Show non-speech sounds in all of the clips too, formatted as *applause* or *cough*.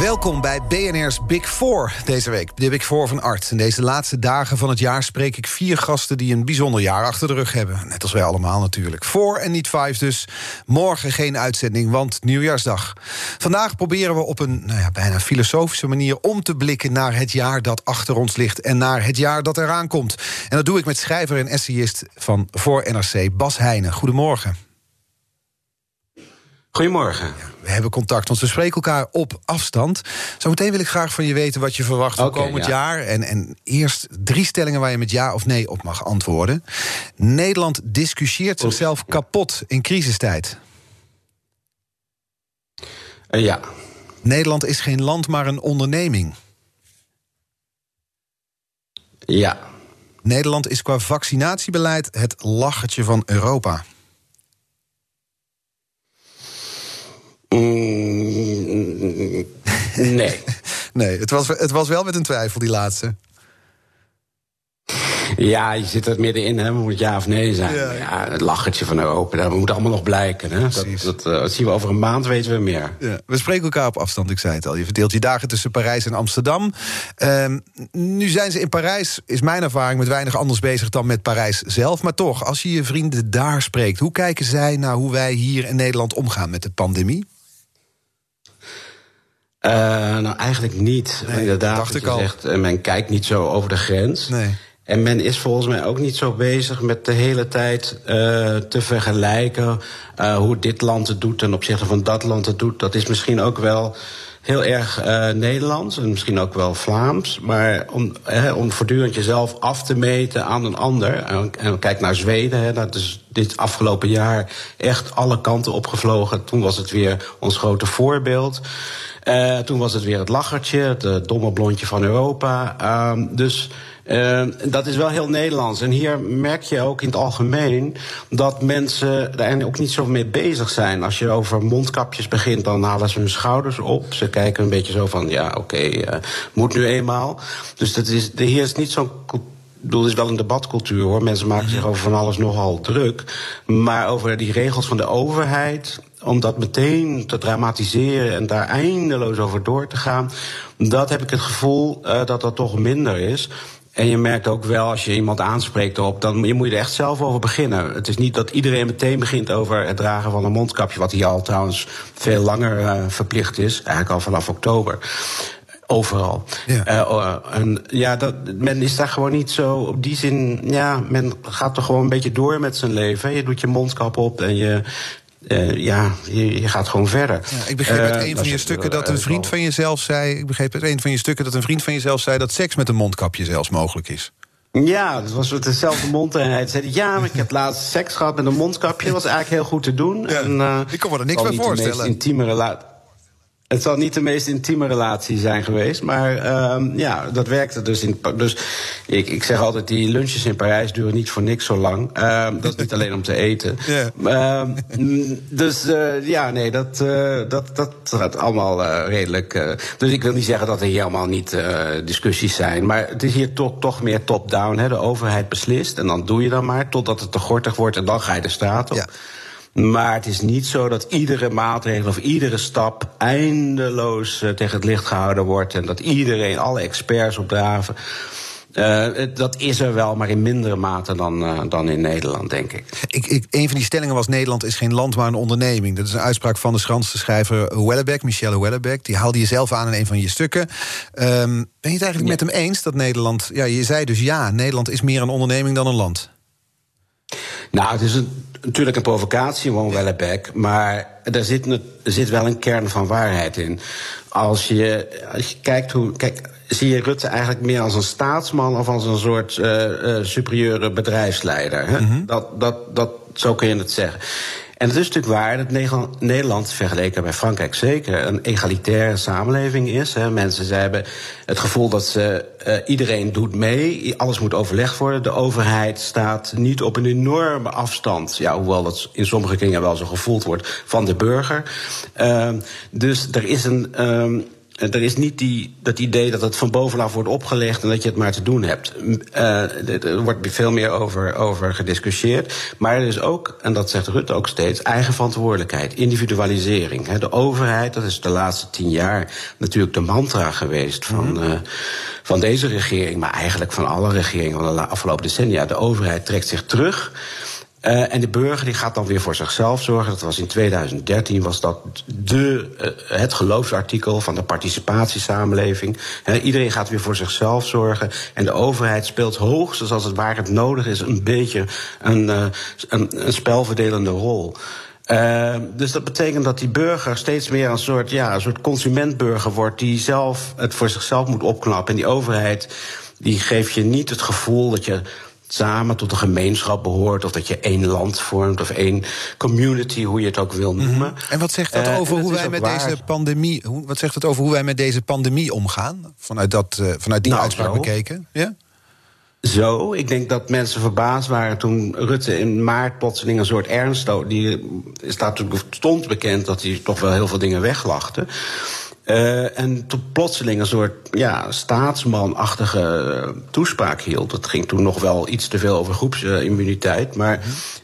Welkom bij BNR's Big Four deze week. De Big Four van Art. In deze laatste dagen van het jaar spreek ik vier gasten die een bijzonder jaar achter de rug hebben. Net als wij allemaal natuurlijk. Four en niet five dus. Morgen geen uitzending, want nieuwjaarsdag. Vandaag proberen we op een nou ja, bijna filosofische manier om te blikken naar het jaar dat achter ons ligt en naar het jaar dat eraan komt. En dat doe ik met schrijver en essayist van Voor NRC, Bas Heijnen. Goedemorgen. Goedemorgen. We hebben contact, want we spreken elkaar op afstand. Zometeen wil ik graag van je weten wat je verwacht voor komend ja. jaar. En, en eerst drie stellingen waar je met ja of nee op mag antwoorden. Nederland discussieert zichzelf kapot in crisistijd. Eh, ja. Nederland is geen land, maar een onderneming. Ja. Nederland is qua vaccinatiebeleid het lachertje van Europa. Mm, nee. *laughs* Nee, het was, het was wel met een twijfel, die laatste. Ja, je zit er middenin, hè. Moet het ja of nee zijn. Ja. Ja, het lachertje van Europa. Dat moet allemaal nog blijken. Hè. Dat, eh, dat zien we over een maand, weten we meer. Ja, we spreken elkaar op afstand, ik zei het al. Je verdeelt je dagen tussen Parijs en Amsterdam. Ehm, nu zijn ze in Parijs, is mijn ervaring, met weinig anders bezig dan met Parijs zelf. Maar toch, als je je vrienden daar spreekt, hoe kijken zij naar hoe wij hier in Nederland omgaan met de pandemie? Eh, nou, eigenlijk niet. Nee, Inderdaad, dacht ik al. Zegt, eh, men kijkt niet zo over de grens. Nee. En men is volgens mij ook niet zo bezig met de hele tijd eh, te vergelijken hoe dit land het doet ten opzichte van dat land het doet. Dat is misschien ook wel heel erg eh, Nederlands en misschien ook wel Vlaams. Maar om, om voortdurend jezelf af te meten aan een ander. En, en kijk naar Zweden, hè, dat is dit afgelopen jaar echt alle kanten opgevlogen. Toen was het weer ons grote voorbeeld. Eh, toen was het weer het lachertje, het eh, domme blondje van Europa. Ehm, dus eh, dat is wel heel Nederlands. En hier merk je ook in het algemeen dat mensen daar ook niet zo mee bezig zijn. Als je over mondkapjes begint, dan halen ze hun schouders op. Ze kijken een beetje zo van, ja, oké, eh, moet nu eenmaal. Dus dat is, hier is niet zo'n ik bedoel, is wel een debatcultuur hoor. Mensen maken zich over van alles nogal druk. Maar over die regels van de overheid, om dat meteen te dramatiseren en daar eindeloos over door te gaan, dat heb ik het gevoel eh, dat dat toch minder is. En je merkt ook wel, als je iemand aanspreekt op, dan je moet je er echt zelf over beginnen. Het is niet dat iedereen meteen begint over het dragen van een mondkapje, wat hier al trouwens veel langer eh, verplicht is, eigenlijk al vanaf oktober. Overal. Ja. Eh, oh, en ja, dat, men is daar gewoon niet zo. Op die zin, ja, men gaat er gewoon een beetje door met zijn leven. Je doet je mondkap op en je. Eh, ja, je, je gaat gewoon verder. Ja, ik begreep uit Eh, een van je stukken dat een eh, vriend van jezelf zei. Ik begreep uit een van je stukken dat een vriend van jezelf zei dat seks met een mondkapje zelfs mogelijk is. Ja, dat was met dezelfde mond. En hij zei: Ja, maar ik heb laatst seks gehad met een mondkapje. Dat was eigenlijk heel goed te doen. Ja, en, ik kan me er niks bij voorstellen. intieme relatie. Het zal niet de meest intieme relatie zijn geweest, maar ehm, ja, dat werkte dus. In, dus ik, ik zeg altijd, die lunches in Parijs duren niet voor niks zo lang. Ehm, dat is niet alleen om te eten. *laughs* Ehm, dus eh, ja, nee, dat, eh, dat, dat gaat allemaal eh, redelijk. dus ik wil niet zeggen dat er hier helemaal niet discussies zijn. Maar het is hier toch, toch meer top-down. hè. De overheid beslist en dan doe je dan maar totdat het te gortig wordt en dan ga je de straat op. Ja. Maar het is niet zo dat iedere maatregel of iedere stap eindeloos eh, tegen het licht gehouden wordt. En dat iedereen, alle experts opdraven. Het- dat is er wel, maar in mindere mate dan, eh, dan in Nederland, denk ik. Ik, ik, een van die stellingen was: Nederland is geen land, maar een onderneming. Dat is een uitspraak van de Franse schrijver Wellebeck, Michel Wellebeck. Die haalde je zelf aan in een van je stukken. Ehm, ben je het eigenlijk met hem eens dat Nederland. Ja, je zei dus ja, Nederland is meer een onderneming dan een land. Nou, het is een, natuurlijk een provocatie, gewoon Wellebeck. Maar er zit, er zit wel een kern van waarheid in. Als je, als je kijkt hoe. Kijk, zie je Rutte eigenlijk meer als een staatsman of als een soort eh, eh, superieure bedrijfsleider? Hè? dat, dat, dat, zo kun je het zeggen. En het is natuurlijk waar dat Nederland, vergeleken bij Frankrijk zeker, een egalitaire samenleving is. Hè. Mensen ze hebben het gevoel dat ze, uh, iedereen doet mee, alles moet overlegd worden. De overheid staat niet op een enorme afstand, ja, hoewel dat in sommige kringen wel zo gevoeld wordt, van de burger. Uh, dus er is een. Uh, er is niet die, dat idee dat het van bovenaf wordt opgelegd en dat je het maar te doen hebt. Uh, er wordt veel meer over, over gediscussieerd. Maar er is ook, en dat zegt Rutte ook steeds, eigen verantwoordelijkheid, individualisering. De overheid, dat is de laatste tien jaar natuurlijk de mantra geweest van, uh, van deze regering, maar eigenlijk van alle regeringen van de afgelopen decennia. De overheid trekt zich terug. Uh, en de burger die gaat dan weer voor zichzelf zorgen. Dat was in 2013 was dat de, uh, het geloofsartikel van de participatiesamenleving. He, iedereen gaat weer voor zichzelf zorgen. En de overheid speelt hoogstens als het waar het nodig is een beetje een, uh, een, een spelverdelende rol. Uh, dus dat betekent dat die burger steeds meer een soort, ja, een soort consumentburger wordt die zelf het voor zichzelf moet opknappen. En die overheid die geeft je niet het gevoel dat je samen tot een gemeenschap behoort, of dat je één land vormt, of één community, hoe je het ook wil noemen. Mm -hmm. En wat zegt dat uh, over hoe wij met waar... deze pandemie, hoe, wat zegt het over hoe wij met deze pandemie omgaan? Vanuit, dat, uh, vanuit die nou, uitspraak zo. bekeken? Ja? Zo, ik denk dat mensen verbaasd waren toen Rutte in maart plotseling een soort ernst. Die staat stond bekend dat hij toch wel heel veel dingen weglachte. Uh, en toen plotseling een soort ja, staatsmanachtige toespraak hield. Dat ging toen nog wel iets te veel over groepsimmuniteit. Maar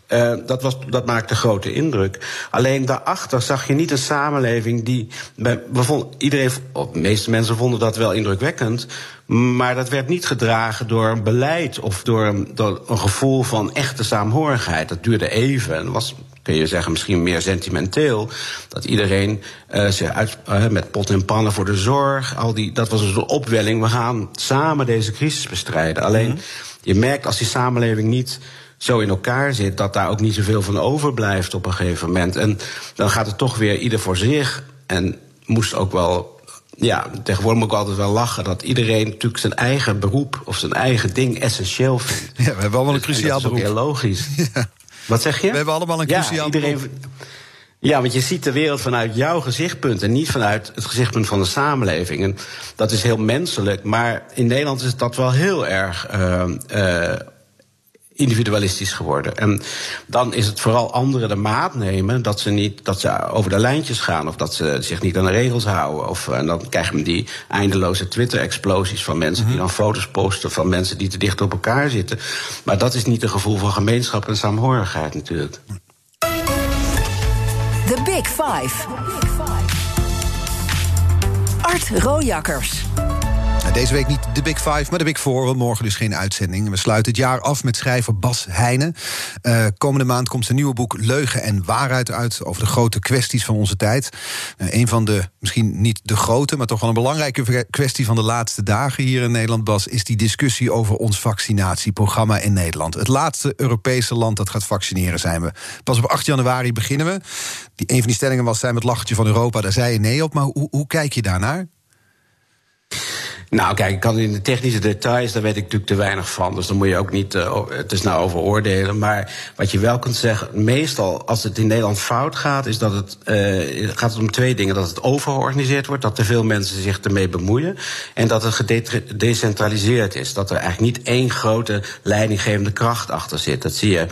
uh, dat, was, dat maakte grote indruk. Alleen daarachter zag je niet een samenleving die. We vonden, iedereen, de meeste mensen vonden dat wel indrukwekkend. Maar dat werd niet gedragen door een beleid of door, door een gevoel van echte saamhorigheid. Dat duurde even en was kun je zeggen, misschien meer sentimenteel. Dat iedereen uh, zich uit, uh, met pot en pannen voor de zorg. Al die, dat was dus een opwelling. We gaan samen deze crisis bestrijden. Alleen, mm-hmm. je merkt als die samenleving niet zo in elkaar zit, dat daar ook niet zoveel van overblijft op een gegeven moment. En dan gaat het toch weer ieder voor zich. En moest ook wel ja, tegenwoordig moet ik altijd wel lachen dat iedereen natuurlijk zijn eigen beroep of zijn eigen ding essentieel vindt. Ja, we hebben allemaal een cruciaal beroep. Dat is ook heel logisch. *laughs* Ja. Wat zeg je? We hebben allemaal een cruciaal ja, iedereen. Ja, want je ziet de wereld vanuit jouw gezichtpunt en niet vanuit het gezichtpunt van de samenleving. En dat is heel menselijk, maar in Nederland is dat wel heel erg. Uh, uh, individualistisch geworden. En dan is het vooral anderen de maat nemen dat ze niet dat ze over de lijntjes gaan of dat ze zich niet aan de regels houden. Of en dan krijg je die eindeloze Twitter-explosies van mensen die dan foto's posten van mensen die te dicht op elkaar zitten. Maar dat is niet een gevoel van gemeenschap en saamhorigheid natuurlijk. The Big Five. Art Rojakkers. Deze week niet de Big Five, maar de Big Four. Want morgen dus geen uitzending. We sluiten het jaar af met schrijver Bas Heijnen. Uh, komende maand komt zijn nieuwe boek Leugen en Waarheid uit... over de grote kwesties van onze tijd. Uh, een van de, misschien niet de grote... maar toch wel een belangrijke kwestie van de laatste dagen hier in Nederland... Bas, is die discussie over ons vaccinatieprogramma in Nederland. Het laatste Europese land dat gaat vaccineren zijn we. Pas op 8 januari beginnen we. Die, een van die stellingen was zijn met het lachertje van Europa. Daar zei je nee op, maar hoe, hoe kijk je daarnaar? Nou, kijk, ik kan in de technische details, daar weet ik natuurlijk te weinig van. Dus dan moet je ook niet uh, het is nou over oordelen. Maar wat je wel kunt zeggen, meestal als het in Nederland fout gaat, is dat het, uh, gaat het om twee dingen. Dat het overgeorganiseerd wordt, dat te veel mensen zich ermee bemoeien. En dat het gedecentraliseerd is. Dat er eigenlijk niet één grote leidinggevende kracht achter zit. Dat zie je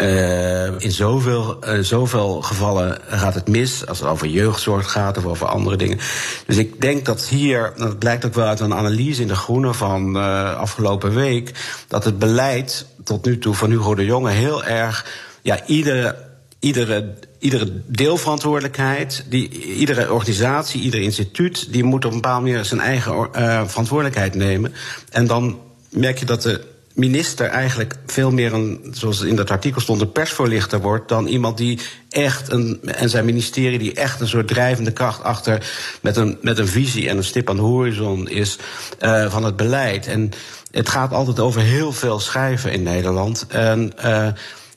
uh, in zoveel, uh, zoveel gevallen gaat het mis. Als het over jeugdzorg gaat of over andere dingen. Dus ik denk dat hier, dat blijkt ook wel uit een analyse in De Groene van uh, afgelopen week. dat het beleid tot nu toe van Hugo de Jonge heel erg. Ja, iedere, iedere, iedere deelverantwoordelijkheid, die, iedere organisatie, ieder instituut, die moet op een bepaalde manier zijn eigen verantwoordelijkheid nemen. En dan merk je dat de minister eigenlijk veel meer een, zoals in dat artikel stond, een persvoorlichter wordt dan iemand die echt een, en zijn ministerie die echt een soort drijvende kracht achter met een, met een visie en een stip aan de horizon is uh, van het beleid. En het gaat altijd over heel veel schrijven in Nederland. En uh,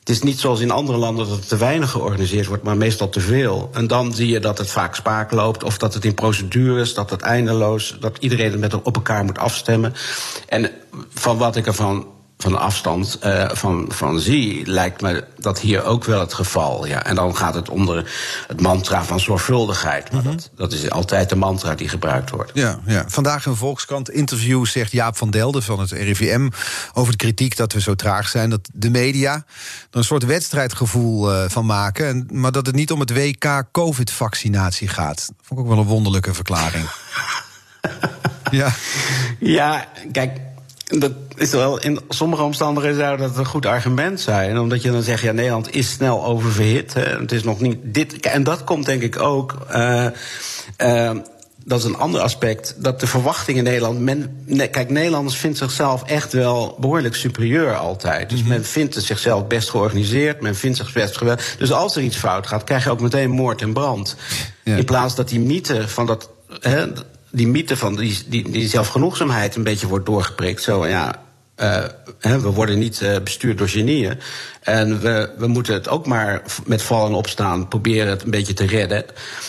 het is niet zoals in andere landen dat het te weinig georganiseerd wordt, maar meestal te veel. En dan zie je dat het vaak spaak loopt, of dat het in procedures, dat het eindeloos, dat iedereen het met op elkaar moet afstemmen. En van wat ik ervan van afstand uh, van, van zie, lijkt me dat hier ook wel het geval. Ja. En dan gaat het onder het mantra van zorgvuldigheid. Maar dat, dat is altijd de mantra die gebruikt wordt. Ja, ja. Vandaag een Volkskrant interview zegt Jaap van Delden van het RIVM over de kritiek dat we zo traag zijn. Dat de media er een soort wedstrijdgevoel uh, van maken. En, maar dat het niet om het WK COVID-vaccinatie gaat. Vond ik ook wel een wonderlijke verklaring. *laughs* ja. ja, kijk dat is wel in sommige omstandigheden zou dat een goed argument zijn. Omdat je dan zegt, ja, Nederland is snel oververhit. Hè. Het is nog niet dit. En dat komt denk ik ook. Uh, uh, dat is een ander aspect. Dat de verwachting in Nederland. Men, ne, kijk, Nederlanders vindt zichzelf echt wel behoorlijk superieur altijd. Dus mm -hmm. men vindt het zichzelf best georganiseerd. Men vindt zich best geweldig. Dus als er iets fout gaat, krijg je ook meteen moord en brand. Ja. In plaats dat die mythe van dat. Hè, die mythe van die, die, die zelfgenoegzaamheid een beetje wordt doorgeprikt. Zo ja, uh, hè, we worden niet uh, bestuurd door genieën. En we, we moeten het ook maar met vallen opstaan proberen het een beetje te redden.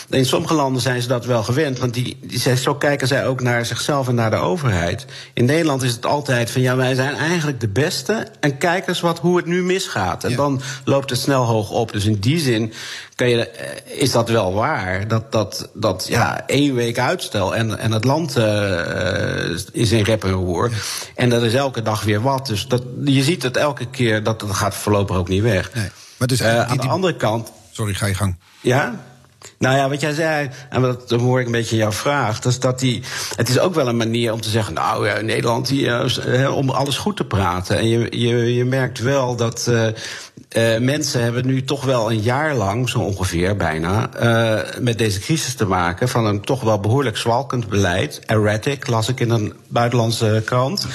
In sommige landen zijn ze dat wel gewend, want die, die, zo kijken zij ook naar zichzelf en naar de overheid. In Nederland is het altijd van ja, wij zijn eigenlijk de beste en kijk eens wat, hoe het nu misgaat. En ja. dan loopt het snel hoog op. Dus in die zin kan je, is dat wel waar. Dat, dat, dat ja, één week uitstel en, en het land uh, is in rep en roer. En dat is elke dag weer wat. Dus dat, je ziet het elke keer dat het gaat voorlopig ook niet weg. Nee. Maar dus uh, aan de andere kant. Sorry, ga je gang. Ja? Nou ja, wat jij zei, en dat hoor ik een beetje in jouw vraag, dat is dat die. Het is ook wel een manier om te zeggen, nou ja, Nederland, die, uh, om alles goed te praten. En je, je, je merkt wel dat. Uh, mensen hebben nu toch wel een jaar lang, zo ongeveer bijna, met deze crisis te maken. Van een toch wel behoorlijk zwalkend beleid. Erratic, las ik in een buitenlandse krant.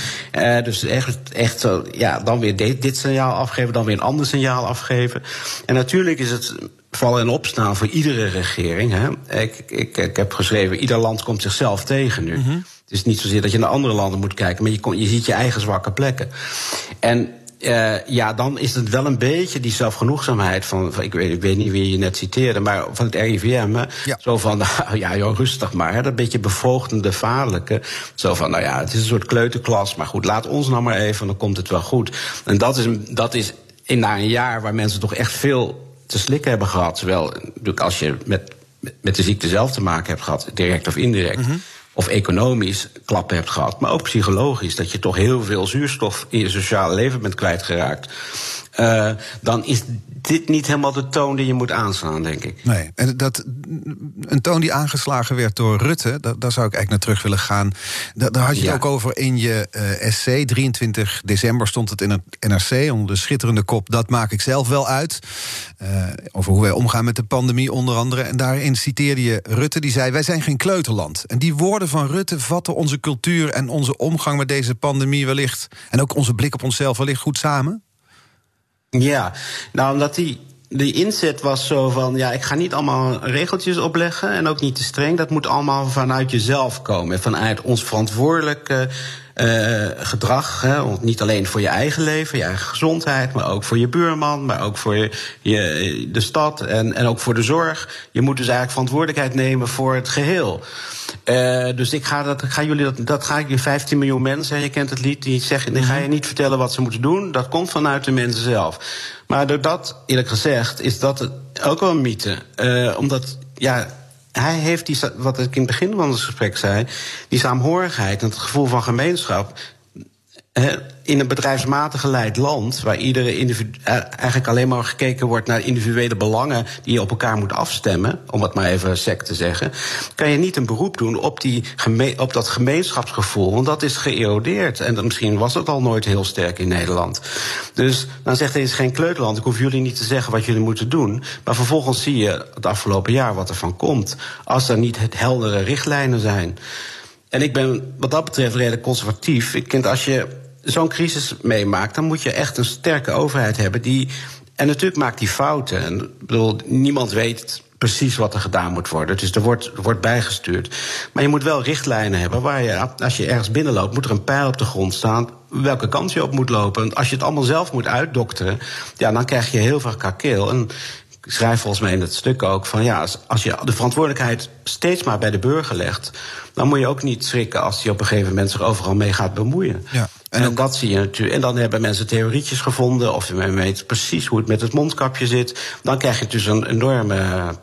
Dus echt, echt ja, dan weer dit, dit signaal afgeven, dan weer een ander signaal afgeven. En natuurlijk is het vallen en opstaan voor iedere regering. Hè. Ik, ik, ik heb geschreven, ieder land komt zichzelf tegen nu. Mm-hmm. Het is niet zozeer dat je naar andere landen moet kijken, maar je, kom, je ziet je eigen zwakke plekken. En uh, ja, dan is het wel een beetje die zelfgenoegzaamheid van, van ik, weet, ik weet niet wie je net citeerde, maar van het RIVM. Ja. Zo van, nou *laughs* ja, joh, rustig maar. Hè, dat beetje bevoogdende, vaderlijke. Zo van, nou ja, het is een soort kleuterklas, maar goed, laat ons nou maar even, dan komt het wel goed. En dat is, dat is in na een jaar waar mensen toch echt veel te slikken hebben gehad. Zowel natuurlijk als je met, met de ziekte zelf te maken hebt gehad, direct of indirect. Mm-hmm of economisch klappen hebt gehad, maar ook psychologisch. Dat je toch heel veel zuurstof in je sociale leven bent kwijtgeraakt. Uh, dan is dit niet helemaal de toon die je moet aanslaan, denk ik. Nee, en dat, een toon die aangeslagen werd door Rutte, daar, daar zou ik eigenlijk naar terug willen gaan. Daar, daar had je ja. het ook over in je uh, SC. 23 december stond het in het NRC onder de schitterende kop. Dat maak ik zelf wel uit. Uh, over hoe wij omgaan met de pandemie, onder andere. En daarin citeerde je Rutte, die zei: Wij zijn geen kleuterland. En die woorden van Rutte vatten onze cultuur en onze omgang met deze pandemie wellicht. En ook onze blik op onszelf wellicht goed samen. Ja, nou omdat die, die inzet was zo van, ja, ik ga niet allemaal regeltjes opleggen en ook niet te streng. Dat moet allemaal vanuit jezelf komen, vanuit ons verantwoordelijke uh, gedrag. Hè, niet alleen voor je eigen leven, je eigen gezondheid, maar ook voor je buurman, maar ook voor je, je, de stad en, en ook voor de zorg. Je moet dus eigenlijk verantwoordelijkheid nemen voor het geheel. Uh, dus ik ga, dat, ga jullie dat, dat ga ik je 15 miljoen mensen, je kent het lied, die zeggen, die ga je niet vertellen wat ze moeten doen. Dat komt vanuit de mensen zelf. Maar door dat, eerlijk gezegd, is dat ook wel een mythe. Uh, omdat, ja, hij heeft die, wat ik in het begin van het gesprek zei, die saamhorigheid en het gevoel van gemeenschap. In een bedrijfsmatig geleid land, waar iedere individu eigenlijk alleen maar gekeken wordt naar individuele belangen die je op elkaar moet afstemmen, om het maar even sec te zeggen, kan je niet een beroep doen op, die op dat gemeenschapsgevoel, want dat is geërodeerd. En misschien was het al nooit heel sterk in Nederland. Dus dan zegt is geen kleuterland, ik hoef jullie niet te zeggen wat jullie moeten doen. Maar vervolgens zie je het afgelopen jaar wat er van komt, als er niet heldere richtlijnen zijn. En ik ben wat dat betreft redelijk conservatief. Ik vind als je zo'n crisis meemaakt, dan moet je echt een sterke overheid hebben die. En natuurlijk maakt die fouten. En, bedoel, niemand weet precies wat er gedaan moet worden. Dus er wordt, wordt bijgestuurd. Maar je moet wel richtlijnen hebben waar je, als je ergens binnenloopt, moet er een pijl op de grond staan welke kant je op moet lopen. Als je het allemaal zelf moet uitdokteren, ja, dan krijg je heel veel kakeel. En ik schrijf volgens mij in het stuk ook van ja, als je de verantwoordelijkheid steeds maar bij de burger legt, dan moet je ook niet schrikken als die op een gegeven moment zich overal mee gaat bemoeien. Ja. En, dat zie je natuurlijk. En dan hebben mensen theorietjes gevonden, of men weet precies hoe het met het mondkapje zit. Dan krijg je dus een enorme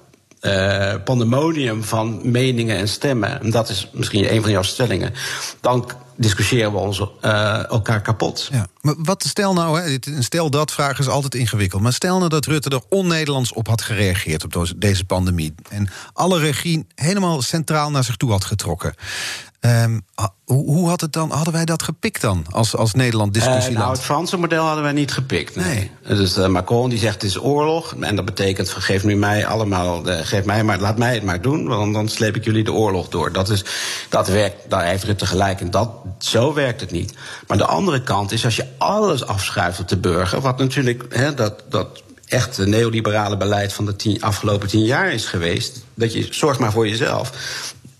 uh, pandemonium van meningen en stemmen. En dat is misschien een van jouw stellingen. Dan discussiëren we ons uh, elkaar kapot. Ja. Maar wat stel nou, hè, stel dat vraag is altijd ingewikkeld. Maar stel nou dat Rutte er on-Nederlands op had gereageerd op deze pandemie. En alle regie helemaal centraal naar zich toe had getrokken. Um, hoe, hoe, had het dan, hadden wij dat gepikt dan, als, als Nederland discussie? Uh, nou, het Franse model hadden wij niet gepikt, nee. Dus uh, Macron die zegt het is oorlog. En dat betekent, geef nu mij allemaal, uh, geef mij maar, laat mij het maar doen. Want dan sleep ik jullie de oorlog door. Dat, is, dat werkt, daar heeft Rutte gelijk. En dat, zo werkt het niet. Maar de andere kant is, als je alles afschuift op de burger... wat natuurlijk, hè, dat, dat echt het neoliberale beleid van de tien, afgelopen tien jaar is geweest. Dat je zorgt maar voor jezelf.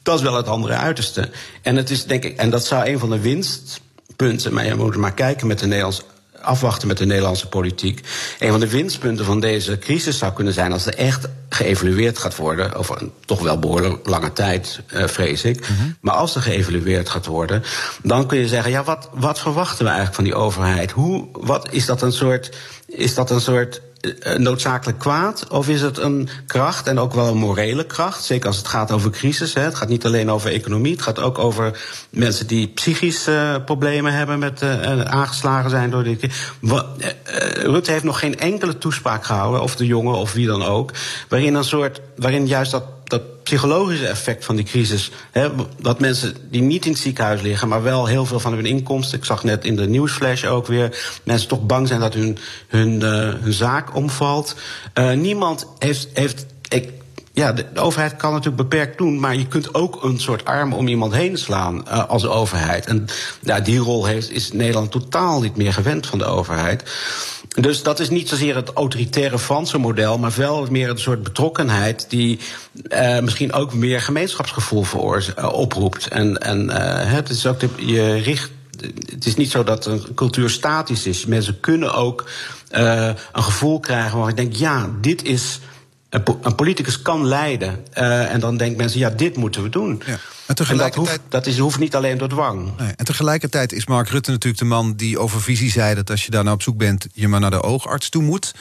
Dat is wel het andere uiterste. En, het is, denk ik, en dat zou een van de winstpunten, maar je moet maar kijken met de Nederlandse afwachten met de Nederlandse politiek. Een van de winstpunten van deze crisis zou kunnen zijn als er echt geëvalueerd gaat worden, over een toch wel behoorlijk lange tijd, uh, vrees ik. Mhm. Maar als er geëvalueerd gaat worden, dan kun je zeggen: ja, wat, wat verwachten we eigenlijk van die overheid? Hoe, wat is dat een soort. Is dat een soort eh, noodzakelijk kwaad? Of is het een kracht en ook wel een morele kracht? Zeker als het gaat over crisis. Hè. Het gaat niet alleen over economie. Het gaat ook over mensen die psychische uh, problemen hebben met aangeslagen zijn door dit. Rutte heeft nog geen enkele toespraak gehouden, of de jongen of wie dan ook, waarin een soort, waarin juist dat dat psychologische effect van die crisis. Hè, dat mensen die niet in het ziekenhuis liggen, maar wel heel veel van hun inkomsten. Ik zag net in de nieuwsflash ook weer. Mensen toch bang zijn dat hun, hun, uh, hun zaak omvalt. Uh, niemand heeft. heeft ik, ja, de, overheid kan natuurlijk beperkt doen, maar je kunt ook een soort arm om iemand heen slaan uh, als overheid. En ja, die rol heeft, is Nederland totaal niet meer gewend van de overheid. Dus dat is niet zozeer het autoritaire Franse model, maar wel meer een soort betrokkenheid die uh, misschien ook meer gemeenschapsgevoel uh, oproept. En, en uh, het is ook je richt. Het is niet zo dat een cultuur statisch is. Mensen kunnen ook een gevoel krijgen waar ik denk, ja, dit is een, politicus kan leiden. En dan denken mensen, ja, dit moeten we doen. Ja. En, tegelijkertijd... dat, hoeft, dat is, hoeft niet alleen door dwang. Nee. En tegelijkertijd is Mark Rutte natuurlijk de man die over visie zei... dat als je daar nou op zoek bent, je maar naar de oogarts toe moet.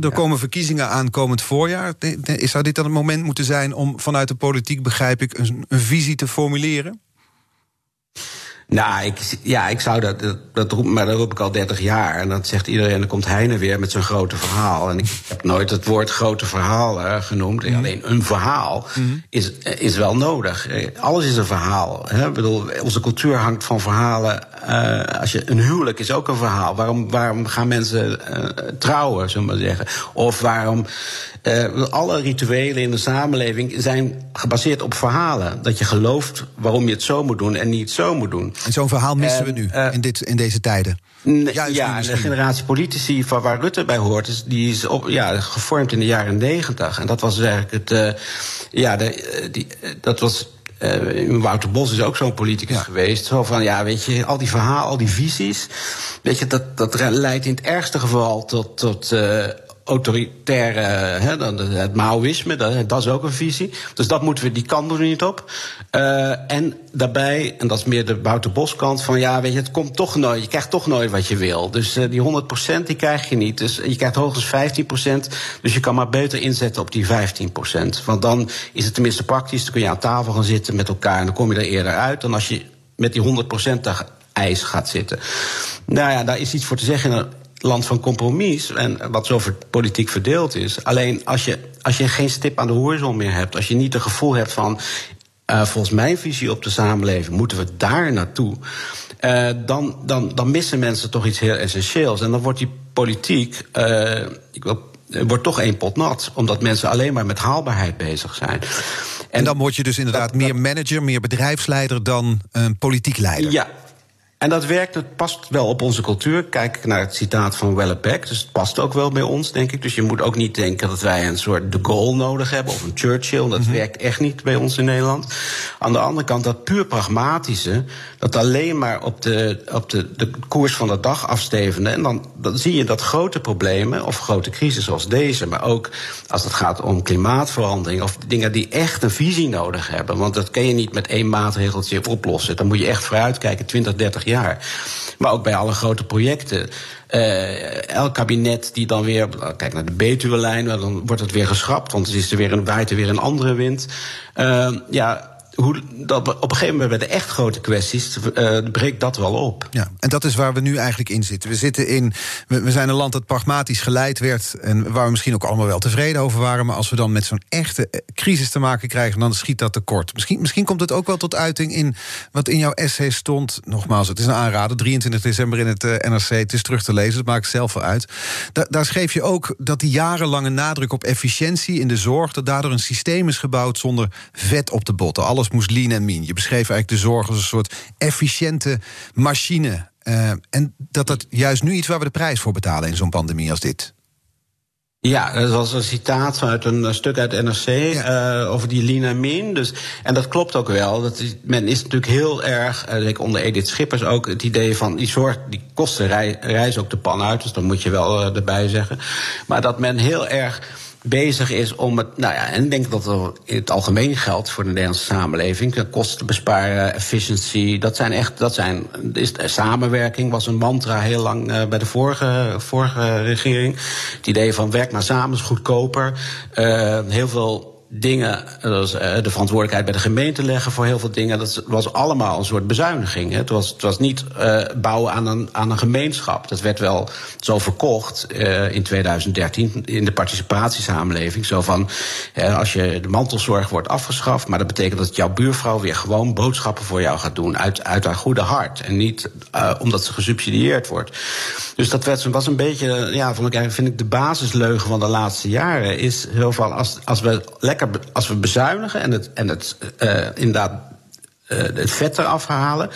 Er komen verkiezingen aan komend voorjaar. Zou dit dan het moment moeten zijn om vanuit de politiek, begrijp ik... een, een visie te formuleren? Nou, ik, ja, ik zou dat, dat, dat roep, maar dat roep ik al 30 jaar. En dan zegt iedereen, dan komt Heine weer met zijn grote verhaal. En ik heb nooit het woord grote verhaal uh, genoemd. Mm. Alleen een verhaal mm. is, is wel nodig. Eh, alles is een verhaal. Hè? Ik bedoel, onze cultuur hangt van verhalen. Uh, als je, een huwelijk is ook een verhaal. Waarom, waarom gaan mensen uh, trouwen, zullen we maar zeggen? Of waarom uh, alle rituelen in de samenleving zijn gebaseerd op verhalen. Dat je gelooft waarom je het zo moet doen en niet zo moet doen. En zo'n verhaal missen we nu uh, in, dit, in deze tijden. Juist ja, de generatie politici van waar Rutte bij hoort, is, die is op, ja, gevormd in de jaren negentig. En dat was dus eigenlijk het. Ja, de, die, dat was uh, Wouter Bos is ook zo'n politicus ja. geweest. Zo van, ja, weet je, al die verhalen, al die visies. Weet je, dat, dat leidt in het ergste geval tot, tot uh, autoritaire, het Maoïsme, dat, dat, is ook een visie. Dus dat moeten we, die kant we niet op. Uh, en daarbij, en dat is meer de Wouter Bos kant, van ja, weet je, het komt toch nooit, je krijgt toch nooit wat je wil. Dus uh, die 100% die krijg je niet. Dus je krijgt hoogstens 15%, dus je kan maar beter inzetten op die 15%. Want dan is het tenminste praktisch, dan kun je aan tafel gaan zitten met elkaar en dan kom je er eerder uit dan als je met die 100% ijs gaat zitten. Nou ja, daar is iets voor te zeggen land van compromis. En wat zo politiek verdeeld is. Alleen als je, als je geen stip aan de horizon meer hebt. Als je niet het gevoel hebt van. Uh, volgens mijn visie op de samenleving moeten we daar naartoe. Uh, dan, dan, dan missen mensen toch iets heel essentieels. En dan wordt die politiek. Uh, ik wil, wordt toch één pot nat. Omdat mensen alleen maar met haalbaarheid bezig zijn. En, en dan word je dus inderdaad meer manager, meer bedrijfsleider dan een politiek leider. Ja, en dat werkt, het past wel op onze cultuur. Kijk naar het citaat van Wellebeck. Dus het past ook wel bij ons, denk ik. Dus je moet ook niet denken dat wij een soort de Gaulle nodig hebben of een Churchill. Dat mm -hmm. werkt echt niet bij ons in Nederland. Aan de andere kant, dat puur pragmatische, dat alleen maar op de, op de, de koers van de dag afstevende. En dan, dan zie je dat grote problemen, of grote crisis zoals deze, maar ook als het gaat om klimaatverandering, of dingen die echt een visie nodig hebben. Want dat kun je niet met één maatregeltje oplossen. Dan moet je echt vooruitkijken, 20, 30 jaar. Maar ook bij alle grote projecten. Uh, elk kabinet die dan weer, kijk naar de Betuwe-lijn, dan wordt het weer geschrapt, want er is er weer een, waait er weer een andere wind. Uh, ja, hoe, dat, op een gegeven moment bij de echt grote kwesties uh, breekt dat wel op. Ja, en dat is waar we nu eigenlijk in zitten. We, zitten in, we, zijn een land dat pragmatisch geleid werd... en waar we misschien ook allemaal wel tevreden over waren... maar als we dan met zo'n echte eh, crisis te maken krijgen... dan schiet dat tekort. Misschien, misschien komt het ook wel tot uiting in wat in jouw essay stond. Nogmaals, het is een aanrader, 23 december in het uh, NRC. Het is terug te lezen, dat maakt zelf wel uit. Da daar schreef je ook dat die jarenlange nadruk op efficiëntie in de zorg... dat daardoor een systeem is gebouwd zonder vet op de botten. Alles moest lean en mean. Je beschreef eigenlijk de zorg als een soort efficiënte machine. Uh, en dat dat juist nu iets waar we de prijs voor betalen in zo'n pandemie als dit. Ja, dat was een citaat uit een stuk uit NRC ja. uh, over die mean. Dus, en dat klopt ook wel. Dat is, men is natuurlijk heel erg, uh, onder Edith Schippers ook, het idee van die zorg, die kosten rei, reizen ook de pan uit. Dus dat moet je wel uh, erbij zeggen. Maar dat men heel erg bezig is om het. Nou ja, en ik denk dat er in het algemeen geldt voor de Nederlandse samenleving. Kosten besparen, efficiency. Dat zijn echt. Dat zijn, is, samenwerking was een mantra heel lang uh, bij de vorige, vorige regering. Het idee van werk maar samen is goedkoper. Heel veel dingen, was, uh, de verantwoordelijkheid bij de gemeente leggen voor heel veel dingen. Dat was allemaal een soort bezuiniging. Het was, het was niet uh, bouwen aan een, aan een gemeenschap. Dat werd wel zo verkocht in 2013 in de participatiesamenleving. Zo van, als je de mantelzorg wordt afgeschaft, maar dat betekent dat jouw buurvrouw weer gewoon boodschappen voor jou gaat doen uit, uit haar goede hart. En niet omdat ze gesubsidieerd wordt. Dus dat werd, was een beetje, ja, vond ik, vind ik de basisleugen van de laatste jaren. Is heel veel, als, als we lekker als we bezuinigen en het, en het uh, inderdaad het vet eraf halen,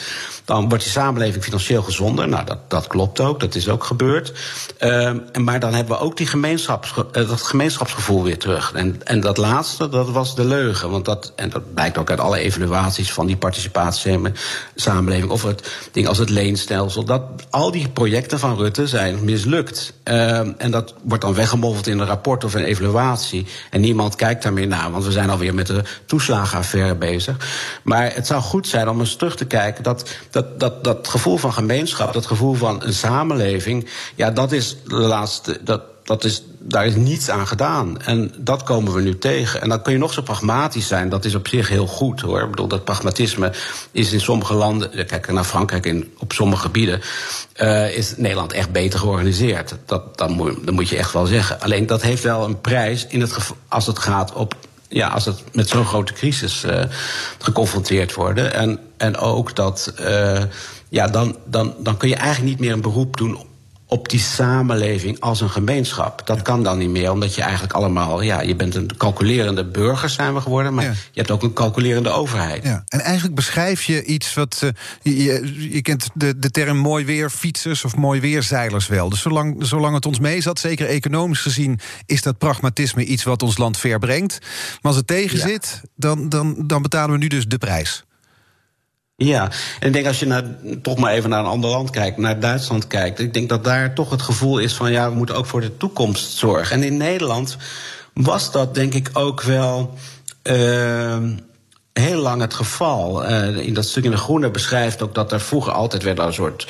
dan wordt die samenleving financieel gezonder. Nou, dat, dat klopt ook, dat is ook gebeurd. Uh, maar dan hebben we ook die gemeenschaps, uh, dat gemeenschapsgevoel weer terug. En, en dat laatste, dat was de leugen. Want dat, en dat blijkt ook uit alle evaluaties van die participatiesamenleving. Of het ding als het leenstelsel. Dat al die projecten van Rutte zijn mislukt. Uh, en dat wordt dan weggemoffeld in een rapport of een evaluatie. En niemand kijkt daar meer naar, want we zijn alweer met de toeslagenaffaire bezig. Maar het zou goed zijn om eens terug te kijken dat dat, dat, dat gevoel van gemeenschap, dat gevoel van een samenleving, ja, dat is de laatste. Dat, dat is, daar is niets aan gedaan. En dat komen we nu tegen. En dan kun je nog zo pragmatisch zijn. Dat is op zich heel goed hoor. Ik bedoel, dat pragmatisme is in sommige landen. Kijk naar Frankrijk in, op sommige gebieden. Uh, is Nederland echt beter georganiseerd. Dat, dat, moet, moet je echt wel zeggen. Alleen dat heeft wel een prijs in het als het gaat op ja, als het met zo'n grote crisis uh, geconfronteerd worden. En, en ook dat, uh, ja, dan, dan, dan kun je eigenlijk niet meer een beroep doen op die samenleving als een gemeenschap. Dat kan dan niet meer, omdat je eigenlijk allemaal... ja, je bent een calculerende burger zijn we geworden... maar ja. je hebt ook een calculerende overheid. Ja. En eigenlijk beschrijf je iets wat... Uh, je, je, kent de, de term mooi weer fietsers of mooi weerzeilers wel. Dus zolang, zolang het ons mee zat, zeker economisch gezien... is dat pragmatisme iets wat ons land ver brengt. Maar als het tegen zit, dan, dan, dan betalen we nu dus de prijs. Ja, en ik denk als je naar, toch maar even naar een ander land kijkt, naar Duitsland kijkt, ik denk dat daar toch het gevoel is van ja, we moeten ook voor de toekomst zorgen. En in Nederland was dat denk ik ook wel. Uh, heel lang het geval. Uh, in dat stuk in de Groene beschrijft ook dat er vroeger altijd werden een soort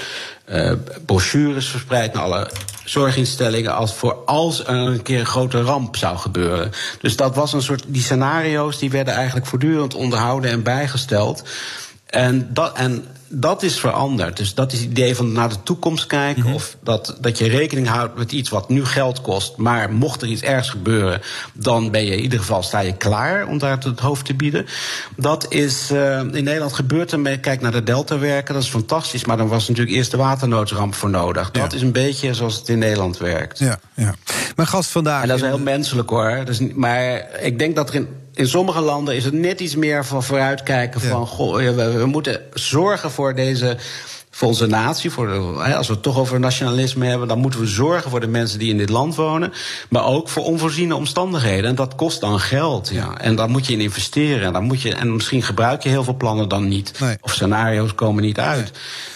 uh, brochures verspreid naar alle zorginstellingen als voor als er een keer een grote ramp zou gebeuren. Dus dat was een soort die scenario's die werden eigenlijk voortdurend onderhouden en bijgesteld. En dat, en dat is veranderd. Dus dat is het idee van naar de toekomst kijken. Mm-hmm. Of dat, dat je rekening houdt met iets wat nu geld kost. Maar mocht er iets ergs gebeuren, dan ben je in ieder geval sta je klaar om daar het hoofd te bieden. Dat is uh, in Nederland gebeurd ermee. Kijk naar de Delta-werken, dat is fantastisch. Maar dan was natuurlijk eerst de waternoodramp voor nodig. Ja. Dat is een beetje zoals het in Nederland werkt. Ja, ja. Mijn gast vandaag. En dat is heel menselijk hoor. Dus, maar ik denk dat er in in sommige landen is het net iets meer van vooruitkijken. Van goh, we, we, moeten zorgen voor deze voor onze natie. Voor de, als we het toch over nationalisme hebben, dan moeten we zorgen voor de mensen die in dit land wonen. Maar ook voor onvoorziene omstandigheden. En dat kost dan geld. Ja. En daar moet je in investeren. En, dan moet je, en misschien gebruik je heel veel plannen dan niet. Of scenario's komen niet uit.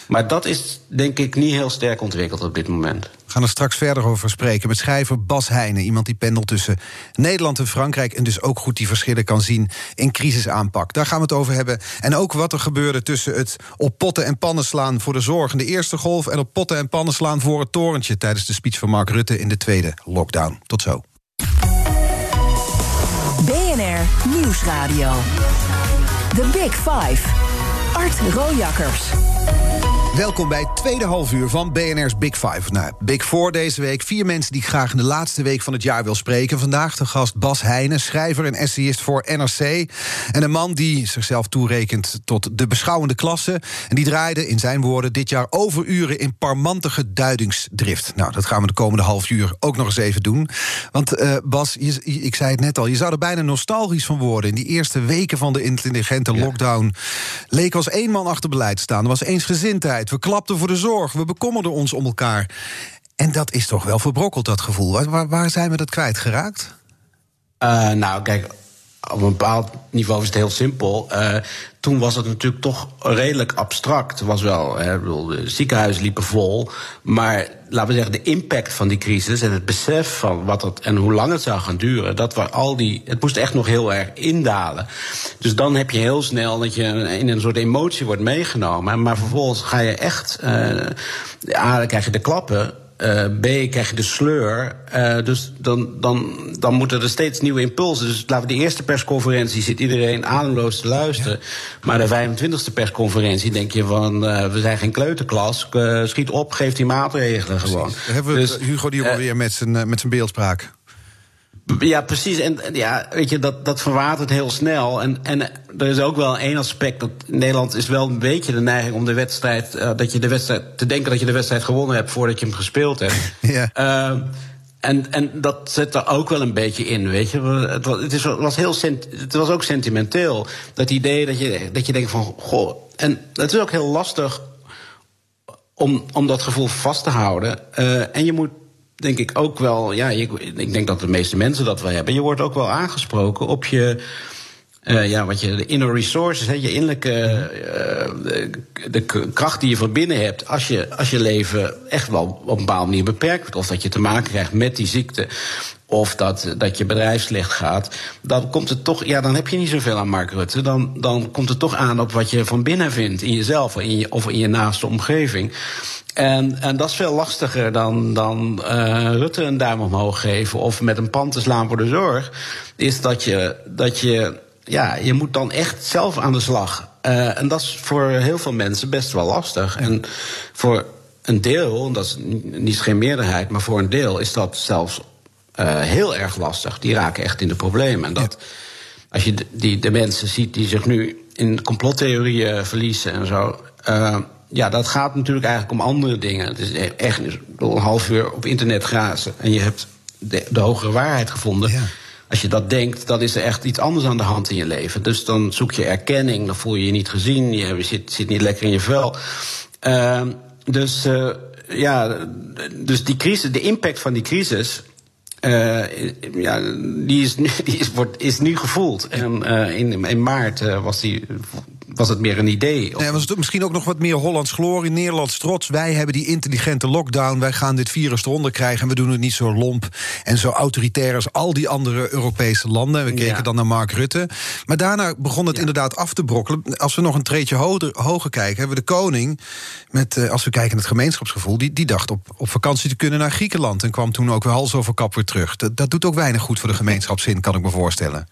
Maar dat is denk ik niet heel sterk ontwikkeld op dit moment. Gaan er straks verder over spreken met schrijver Bas Heijnen. Iemand die pendelt tussen Nederland en Frankrijk... en dus ook goed die verschillen kan zien in crisisaanpak. Daar gaan we het over hebben. En ook wat er gebeurde tussen het op potten en pannen slaan... voor de zorg in de eerste golf... en op potten en pannen slaan voor het torentje... tijdens de speech van Mark Rutte in de tweede lockdown. Tot zo. BNR Nieuwsradio. The Big Five. Art Rojakkers. Welkom bij het tweede halfuur van BNR's Big Five. Nou, Big Four deze week. Vier mensen die ik graag in de laatste week van het jaar wil spreken. Vandaag de gast Bas Heijnen, schrijver en essayist voor NRC. En een man die zichzelf toerekent tot de beschouwende klasse. En die draaide, in zijn woorden, dit jaar overuren in parmantige duidingsdrift. Nou, dat gaan we de komende half uur ook nog eens even doen. Want uh, Bas, je, ik zei het net al, je zou er bijna nostalgisch van worden. In die eerste weken van de intelligente lockdown... leek als één man achter beleid staan. Er was eensgezindheid we klapten voor de zorg. We bekommerden ons om elkaar. En dat is toch wel verbrokkeld, dat gevoel. Waar, waar zijn we dat kwijtgeraakt? Uh, nou, kijk, op een bepaald niveau is het heel simpel. Uh, toen was het natuurlijk toch redelijk abstract. Was wel, hè, de ziekenhuizen liepen vol. Maar laten we zeggen, de impact van die crisis en het besef van wat het en hoe lang het zou gaan duren, dat was al die. Het moest echt nog heel erg indalen. Dus dan heb je heel snel dat je in een soort emotie wordt meegenomen. Maar vervolgens ga je echt. Uh, ja, dan krijg je de klappen. Uh, B krijg je de sleur. Uh, dus dan, dan, dan moeten er steeds nieuwe impulsen. Dus laten we de eerste persconferentie zit iedereen ademloos te luisteren. Ja. Maar de 25e persconferentie denk je van uh, we zijn geen kleuterklas. schiet op, geef die maatregelen gewoon. Hebben we dus, Hugo die weer met zijn, met zijn beeldspraak. Ja, precies. En ja, weet je, dat, dat verwatert heel snel. En, en er is ook wel één aspect. Dat Nederland is wel een beetje de neiging om de wedstrijd. Uh, dat je de wedstrijd. te denken dat je de wedstrijd gewonnen hebt voordat je hem gespeeld hebt. *laughs* ja. Uh, en, en dat zit er ook wel een beetje in, weet je. Het was, het is, was, heel het was ook sentimenteel. Dat idee dat je, dat je denkt van, goh... En het is ook heel lastig om, om dat gevoel vast te houden. Uh, en je moet denk ik ook wel, ja, ik, ik denk dat de meeste mensen dat wel hebben. Je wordt ook wel aangesproken op je. Uh, ja, wat je, de inner resources, je innerlijke uh, de, de, kracht die je van binnen hebt, als je, als je leven echt wel op een bepaalde manier beperkt of dat je te maken krijgt met die ziekte, of dat, dat je bedrijf slecht gaat, dan komt het toch, ja, dan heb je niet zoveel aan Mark Rutte. Dan, dan komt het toch aan op wat je van binnen vindt, in jezelf of in je naaste omgeving. En, en dat is veel lastiger dan, dan uh, Rutte een duim omhoog geven of met een pand te slaan voor de zorg. Is dat je, dat je, ja, je moet dan echt zelf aan de slag. Uh, en dat is voor heel veel mensen best wel lastig. En voor een deel, dat is niet geen meerderheid, maar voor een deel is dat zelfs uh, heel erg lastig. Die raken echt in de problemen. En dat, als je de, die, de mensen ziet die zich nu in complottheorieën verliezen en zo. Uh, ja, dat gaat natuurlijk eigenlijk om andere dingen. Het is e- echt een half uur op internet grazen en je hebt de, de hogere waarheid gevonden. Ja. Als je dat denkt, dan is er echt iets anders aan de hand in je leven. Dus dan zoek je erkenning, dan voel je je niet gezien, je zit, zit niet lekker in je vel. Uh, dus uh, ja, dus die crisis, de impact van die crisis. Uh, ja, die is nu, *laughs* die is, wordt, is nu gevoeld. En uh, in, in maart was die was het meer een idee? Nee, was het misschien ook nog wat meer Hollands glorie, Nederlands trots. Wij hebben die intelligente lockdown, wij gaan dit virus eronder krijgen... en we doen het niet zo lomp en zo autoritair als al die andere Europese landen. We keken dan naar Mark Rutte. Maar daarna begon het inderdaad af te brokkelen. Als we nog een treetje hoger, hoger kijken, hebben we de koning... Met, uh, als we kijken naar het gemeenschapsgevoel... die, die dacht op, op vakantie te kunnen naar Griekenland... en kwam toen ook weer hals over kap weer terug. Dat, dat doet ook weinig goed voor de gemeenschapszin, kan ik me voorstellen.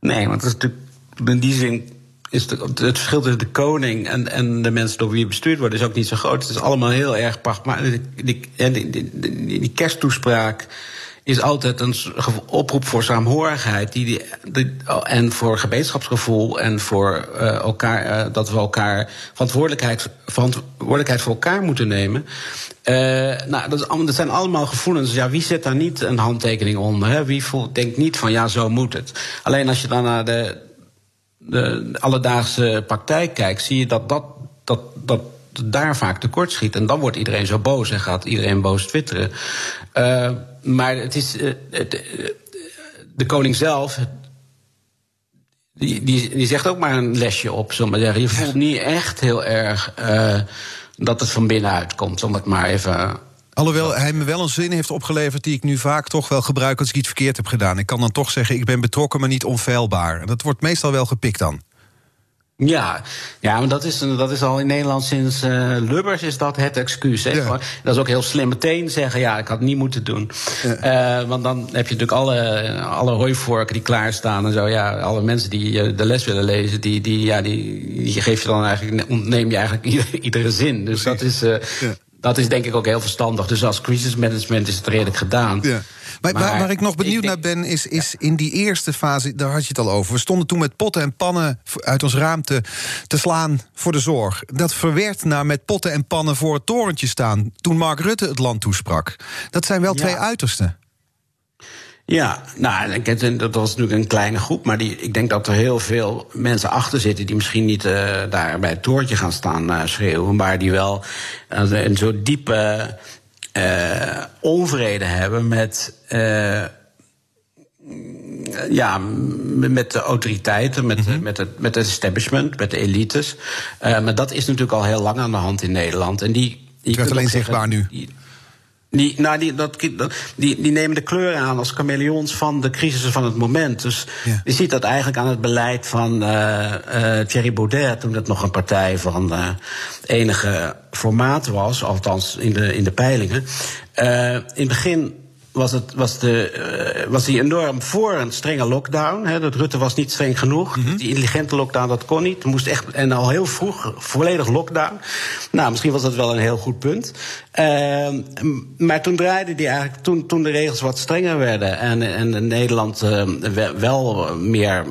Nee, want dat is natuurlijk in die zin is het verschil tussen de koning en, en de mensen door wie je bestuurd wordt is ook niet zo groot. Het is allemaal heel erg. Maar die, die, die, die, kersttoespraak is altijd een oproep voor saamhorigheid. Die, die, en voor gemeenschapsgevoel. En voor uh, elkaar, uh, dat we elkaar verantwoordelijkheid, verantwoordelijkheid voor elkaar moeten nemen. Uh, nou, dat, zijn allemaal gevoelens. Ja, wie zet daar niet een handtekening onder? Hè? Wie voelt, denkt niet van ja, zo moet het. Alleen als je dan naar de de alledaagse praktijk kijkt, zie je dat dat, dat, dat daar vaak tekort schiet. En dan wordt iedereen zo boos en gaat iedereen boos twitteren. Uh, maar het is. Uh, het, de koning zelf. Die, die, die zegt ook maar een lesje op, zullen zeggen. Je voelt niet echt heel erg dat het van binnenuit komt, om het maar even Alhoewel hij me wel een zin heeft opgeleverd die ik nu vaak toch wel gebruik als ik iets verkeerd heb gedaan. Ik kan dan toch zeggen: ik ben betrokken, maar niet onfeilbaar. Dat wordt meestal wel gepikt dan. Ja, ja maar dat is, dat is al in Nederland sinds uh, Lubbers is dat het excuus. Dat is ook heel slim meteen zeggen, ja, ik had het niet moeten doen. Ja. Uh, want dan heb je natuurlijk alle, alle hooivorken die klaarstaan en zo. Ja, alle mensen die uh, de les willen lezen, die, die, ja, die, die geef je dan eigenlijk, ontneem je eigenlijk *laughs* iedere, iedere zin. Dus Precies. dat is... Ja dat is denk ik ook heel verstandig. Dus als crisismanagement is het redelijk gedaan. Ja. Maar, maar, waar ik nog benieuwd naar ben, is, is in die eerste fase, daar had je het al over. We stonden toen met potten en pannen uit ons raam te, te slaan voor de zorg. Dat verwerkt naar met potten en pannen voor het torentje staan. Toen Mark Rutte het land toesprak. Dat zijn wel twee uitersten. Ja, nou, dat was natuurlijk een kleine groep, maar die, ik denk dat er heel veel mensen achter zitten die misschien niet uh, daar bij het toortje gaan staan uh, schreeuwen, maar die wel uh, een zo diepe onvrede hebben met. ja, met de autoriteiten, met, mm met, het, met het establishment, met de elites. maar dat is natuurlijk al heel lang aan de hand in Nederland. En die, die werd alleen zichtbaar nu. Die, nou, die, dat, die, die nemen de kleur aan als chameleons van de crisissen van het moment. Dus je ziet dat eigenlijk aan het beleid van uh, uh, Thierry Baudet, toen dat nog een partij van uh, enige formaat was, althans in de, in de peilingen. in het begin was, het, was, de, uh, was hij enorm voor een strenge lockdown. Hè. Dat Rutte was niet streng genoeg. Mm -hmm. Die intelligente lockdown, dat kon niet. Moest echt, en al heel vroeg, volledig lockdown. Nou, misschien was dat wel een heel goed punt. Uh, maar toen draaide hij eigenlijk, toen, toen de regels wat strenger werden... en, en Nederland uh, wel meer,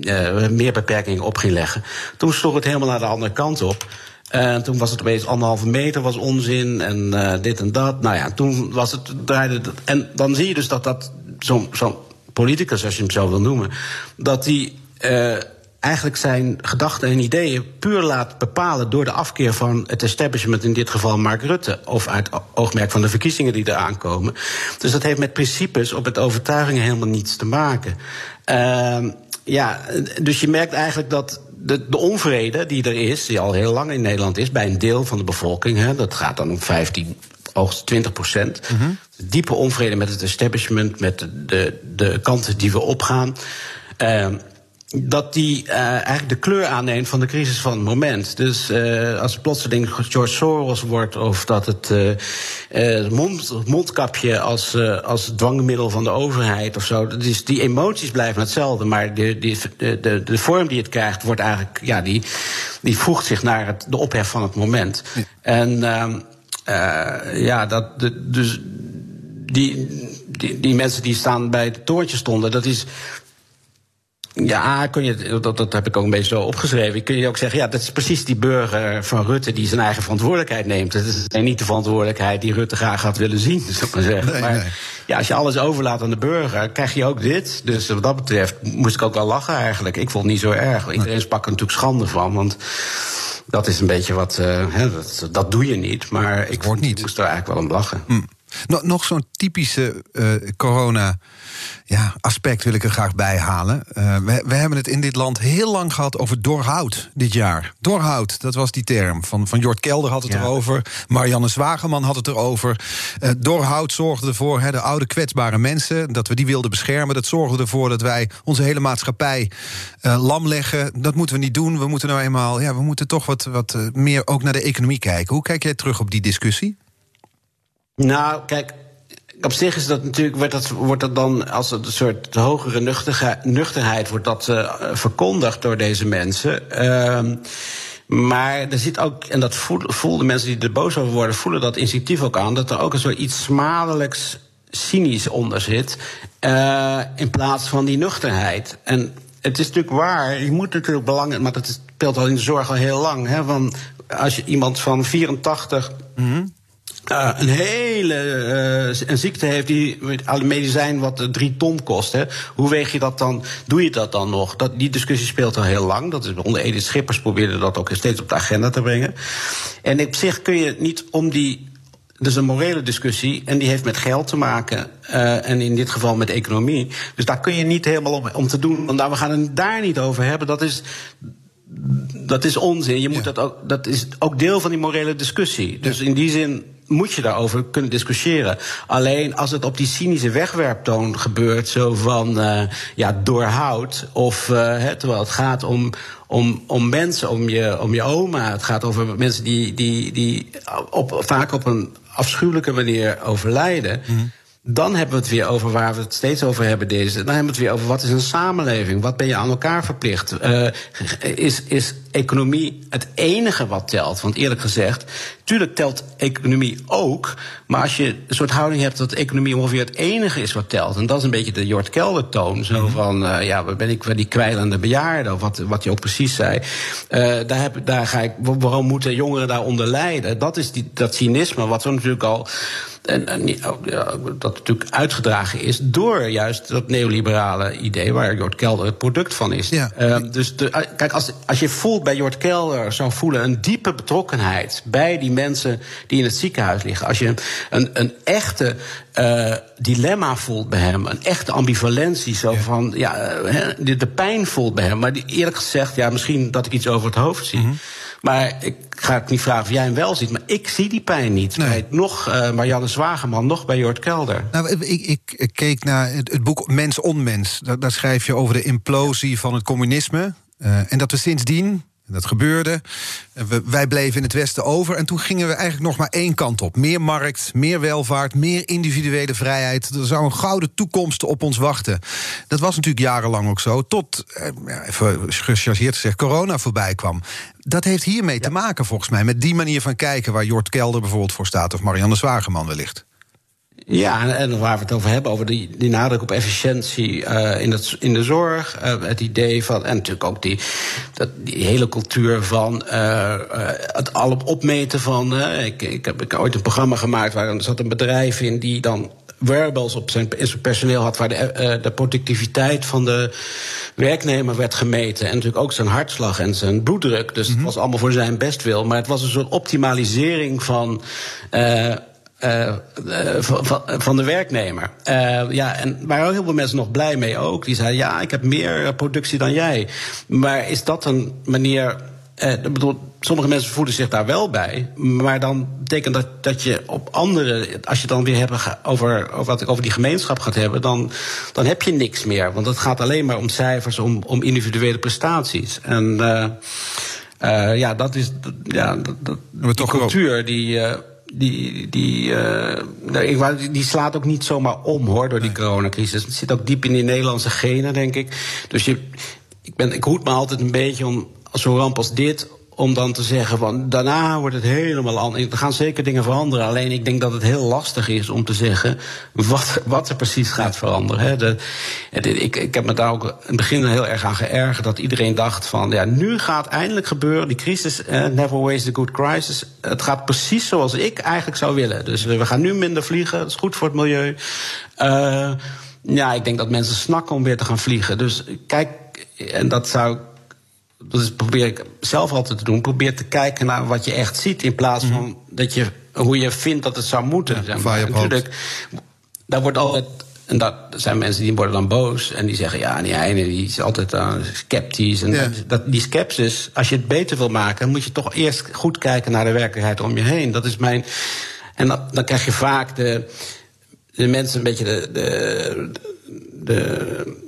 uh, meer beperkingen op ging leggen... toen sloeg het helemaal naar de andere kant op... En toen was het opeens anderhalve meter was onzin en uh, dit en dat. Nou ja, toen was het draaide. En dan zie je dus dat dat zo'n zo politicus, als je hem zo wil noemen, dat die uh, eigenlijk zijn gedachten en ideeën puur laat bepalen door de afkeer van het establishment, in dit geval Mark Rutte, of uit oogmerk van de verkiezingen die eraan komen. Dus dat heeft met principes op het overtuigingen helemaal niets te maken. Uh, ja, dus je merkt eigenlijk dat de, de, onvrede die er is, die al heel lang in Nederland is, bij een deel van de bevolking, hè, dat gaat dan om 15, hoogst 20 procent. Mm Diepe onvrede met het establishment, met de, de, de kanten die we opgaan. Uh, dat die uh, eigenlijk de kleur aanneemt van de crisis van het moment. Dus uh, als het plotseling George Soros wordt, of dat het uh, mond, mondkapje als, als dwangmiddel van de overheid of zo. Dus die emoties blijven hetzelfde, maar de, de, de, de vorm die het krijgt, wordt eigenlijk, ja, die, die voegt zich naar het, de ophef van het moment. Ja. En ja, dat, de, dus die, die, die mensen die staan bij het toortje stonden, dat is ja, kun je, dat, dat heb ik ook een beetje zo opgeschreven. Kun je ook zeggen, ja, dat is precies die burger van Rutte die zijn eigen verantwoordelijkheid neemt. Dat is niet de verantwoordelijkheid die Rutte graag had willen zien, *laughs* zou ik maar zeggen. Nee, maar nee. ja, als je alles overlaat aan de burger, krijg je ook dit. Dus wat dat betreft moest ik ook wel lachen eigenlijk. Ik vond het niet zo erg. Iedereen sprak er natuurlijk schande van, want dat is een beetje wat, uh, hè, dat, dat doe je niet. Maar ik, Wordt niet. moest er eigenlijk wel om lachen. Hm. Nog, nog zo'n typische uh, corona ja, aspect wil ik er graag bij halen. Uh, we, we, hebben het in dit land heel lang gehad over doorhoud dit jaar. Doorhoud, dat was die term. Van, van Jort Kelder had het ja. erover. Marianne Zwageman had het erover. Uh, doorhoud zorgde ervoor, hè, de oude kwetsbare mensen... dat we die wilden beschermen. Dat zorgde ervoor dat wij onze hele maatschappij lam leggen. Dat moeten we niet doen. We moeten nou eenmaal... Ja, we moeten toch wat, wat meer ook naar de economie kijken. Hoe kijk jij terug op die discussie? Nou, kijk, op zich is dat natuurlijk, wordt dat, wordt dat dan als een soort hogere nuchterheid, wordt dat uh, verkondigd door deze mensen. Uh, maar er zit ook, en dat voelen mensen die er boos over worden, voelen dat instinctief ook aan, dat er ook een soort iets smadelijks cynisch onder zit. Uh, in plaats van die nuchterheid. En het is natuurlijk waar, je moet natuurlijk belangrijk, maar dat speelt al in de zorg al heel lang. Hè, van als je iemand van 84. Mm uh, een hele uh, een ziekte heeft die alle medicijn wat drie ton kost. Hè. Hoe weeg je dat dan? Doe je dat dan nog? Dat, die discussie speelt al heel lang. Dat is onder Edith Schippers probeerde dat ook steeds op de agenda te brengen. En op zich kun je niet om die. Dat is een morele discussie en die heeft met geld te maken. Uh, en in dit geval met economie. Dus daar kun je niet helemaal om, om te doen. Want we gaan het daar niet over hebben. Dat is dat is onzin. Je moet dat, ook, dat is ook deel van die morele discussie. Dus in die zin moet je daarover kunnen discussiëren. Alleen als het op die cynische wegwerptoon gebeurt, zo van uh, ja, doorhoud. Of uh, terwijl het gaat om, om, om mensen, om je, om je oma. Het gaat over mensen die, die, die op, vaak op een afschuwelijke manier overlijden. Mm dan hebben we het weer over waar we het steeds over hebben. Deze. Dan hebben we het weer over wat is een samenleving? Wat ben je aan elkaar verplicht? Uh, is, is economie het enige wat telt? Want eerlijk gezegd, tuurlijk telt economie ook. Maar als je een soort houding hebt dat economie ongeveer het enige is wat telt. En dat is een beetje de Jort Kelder toon. Zo mhm. van, uh, ja, waar ben ik waar die kwijlende bejaarden? Of wat, wat je ook precies zei. Uh, daar, heb, daar ga ik, waarom moeten jongeren daaronder lijden? Dat is die, dat cynisme wat we natuurlijk al en, en ja, dat natuurlijk uitgedragen is door juist dat neoliberale idee waar Jort Kelder het product van is. Ja. Uh, dus de, eh, kijk, als, als je voelt bij Jort Kelder zou voelen een diepe betrokkenheid bij die mensen die in het ziekenhuis liggen. Als je een, een echte uh, dilemma voelt bij hem, een echte ambivalentie, zo van ja, de, de, pijn voelt bij hem. Maar die, eerlijk gezegd, ja, misschien dat ik iets over het hoofd zie. Mm maar ik ga het niet vragen of jij hem wel ziet. Maar ik zie die pijn niet. Nee. Bij nog uh, Marianne Zwageman, nog bij Jort Kelder. Nou, ik, ik, keek naar het, boek Mens Onmens. Daar, daar, schrijf je over de implosie van het communisme. Uh, en dat we sindsdien dat gebeurde. wij bleven in het Westen over. En toen gingen we eigenlijk nog maar één kant op. Meer markt, meer welvaart, meer individuele vrijheid. Er zou een gouden toekomst op ons wachten. Dat was natuurlijk jarenlang ook zo. Tot, eh, even gechargeerd gezegd, corona voorbij kwam. Dat heeft hiermee te maken volgens mij. Met die manier van kijken waar Jort Kelder bijvoorbeeld voor staat. Of Marianne Zwageman wellicht. Ja, en waar we het over hebben, over die, die nadruk op efficiëntie uh, in, het, in de zorg. Uh, het idee van, en natuurlijk ook die, dat, die hele cultuur van uh, het alop opmeten van. ik, ik heb ik ooit een programma gemaakt waar er zat een bedrijf in die dan wearables op zijn, in zijn personeel had, waar de, de productiviteit van de werknemer werd gemeten. En natuurlijk ook zijn hartslag en zijn bloeddruk. Dus het mhm. was allemaal voor zijn bestwil. Maar het was een soort optimalisering van. Uh, uh, van, van, de werkbenemer. Uh, ja, en waar ook heel veel mensen nog blij mee ook. Die zeiden, ja, ik heb meer productie dan jij. Maar is dat een manier... Uh, bedoel, sommige mensen voelen zich daar wel bij. Maar dan betekent dat dat je op andere... Als je dan weer hebt over, over, wat ik over die gemeenschap gaat hebben... Dan, dan heb je niks meer. Want het gaat alleen maar om cijfers, om, om individuele prestaties. En... ja, dat is ja, dat, dat, die cultuur die die, die, uh, die slaat ook niet zomaar om hoor, door die coronacrisis. Het zit ook diep in die Nederlandse genen, denk ik. Dus je, ik, ben, ik hoed me altijd een beetje om zo'n ramp als dit om dan te zeggen van daarna wordt het helemaal anders. Er gaan zeker dingen veranderen. Alleen ik denk dat het heel lastig is om te zeggen wat, wat er precies gaat veranderen. De, ik, ik heb me daar ook in het begin heel erg aan geërgerd dat iedereen dacht van ja, nu gaat eindelijk gebeuren. Die crisis, never waste a good crisis. Het gaat precies zoals ik eigenlijk zou willen. Dus we gaan nu minder vliegen. Dat is goed voor het milieu. Uh, ja, ik denk dat mensen snakken om weer te gaan vliegen. Dus kijk, en dat zou dat probeer ik zelf altijd te doen. Probeer te kijken naar wat je echt ziet. In plaats van mhm. dat je, hoe je vindt dat het zou moeten. Ja, Natuurlijk, daar wordt altijd. En dat zijn mensen die worden dan boos. En die zeggen, ja, die Heine die is altijd uh, sceptisch. En dat, die sceptisch, als je het beter wil maken... moet je toch eerst goed kijken naar de werkelijkheid om je heen. Dat is mijn... En dan, dan krijg je vaak de, de mensen een beetje de, de, de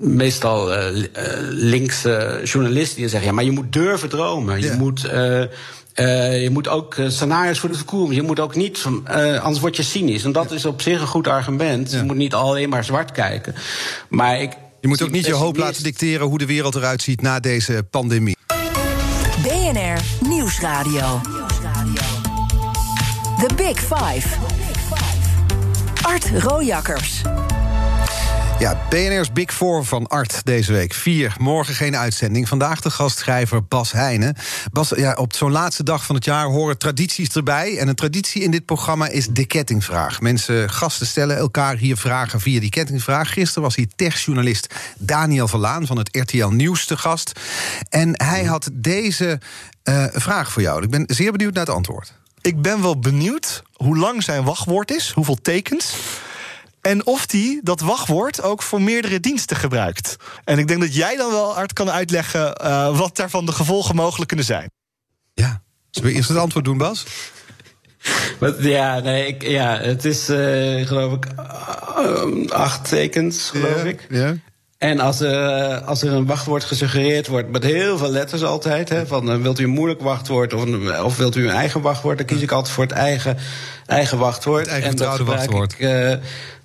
meestal uh, linkse journalisten die zeggen: ja, maar je moet durven dromen. Je moet. Uh, uh, je moet ook scenario's voor de toekomst. Je moet ook niet, uh, anders word je cynisch. En dat is op zich een goed argument. Je moet niet alleen maar zwart kijken. Maar ik. Je moet ook niet je hoop laten dicteren hoe de wereld eruit ziet na deze pandemie. BNR Nieuwsradio. The Big Five. Art Rojakkers. Ja, BNR's Big Four van Art deze week. Vier, morgen geen uitzending. Vandaag de gastschrijver Bas Heijnen. Bas, ja, op zo'n laatste dag van het jaar horen tradities erbij. En een traditie in dit programma is de kettingvraag. Mensen, gasten stellen elkaar hier vragen via die kettingvraag. Gisteren was hier techjournalist Daniel Verlaan van het RTL Nieuws te gast. En hij had deze uh, vraag voor jou. Ik ben zeer benieuwd naar het antwoord. Ik ben wel benieuwd hoe lang zijn wachtwoord is, hoeveel tekens. En of die dat wachtwoord ook voor meerdere diensten gebruikt. En ik denk dat jij dan wel hard kan uitleggen uh, wat daarvan de gevolgen mogelijk kunnen zijn. Ja, zullen we eerst het antwoord doen, Bas? Ja, nee, ik, ja, het is uh, geloof ik uh, acht tekens, geloof ik. Ja. En als er, als er een wachtwoord gesuggereerd wordt, met heel veel letters altijd, hè, van wilt u een moeilijk wachtwoord of, een, of wilt u een eigen wachtwoord, dan kies ik altijd voor het eigen, eigen wachtwoord. Het eigen vertrouwde wachtwoord. Ik, uh,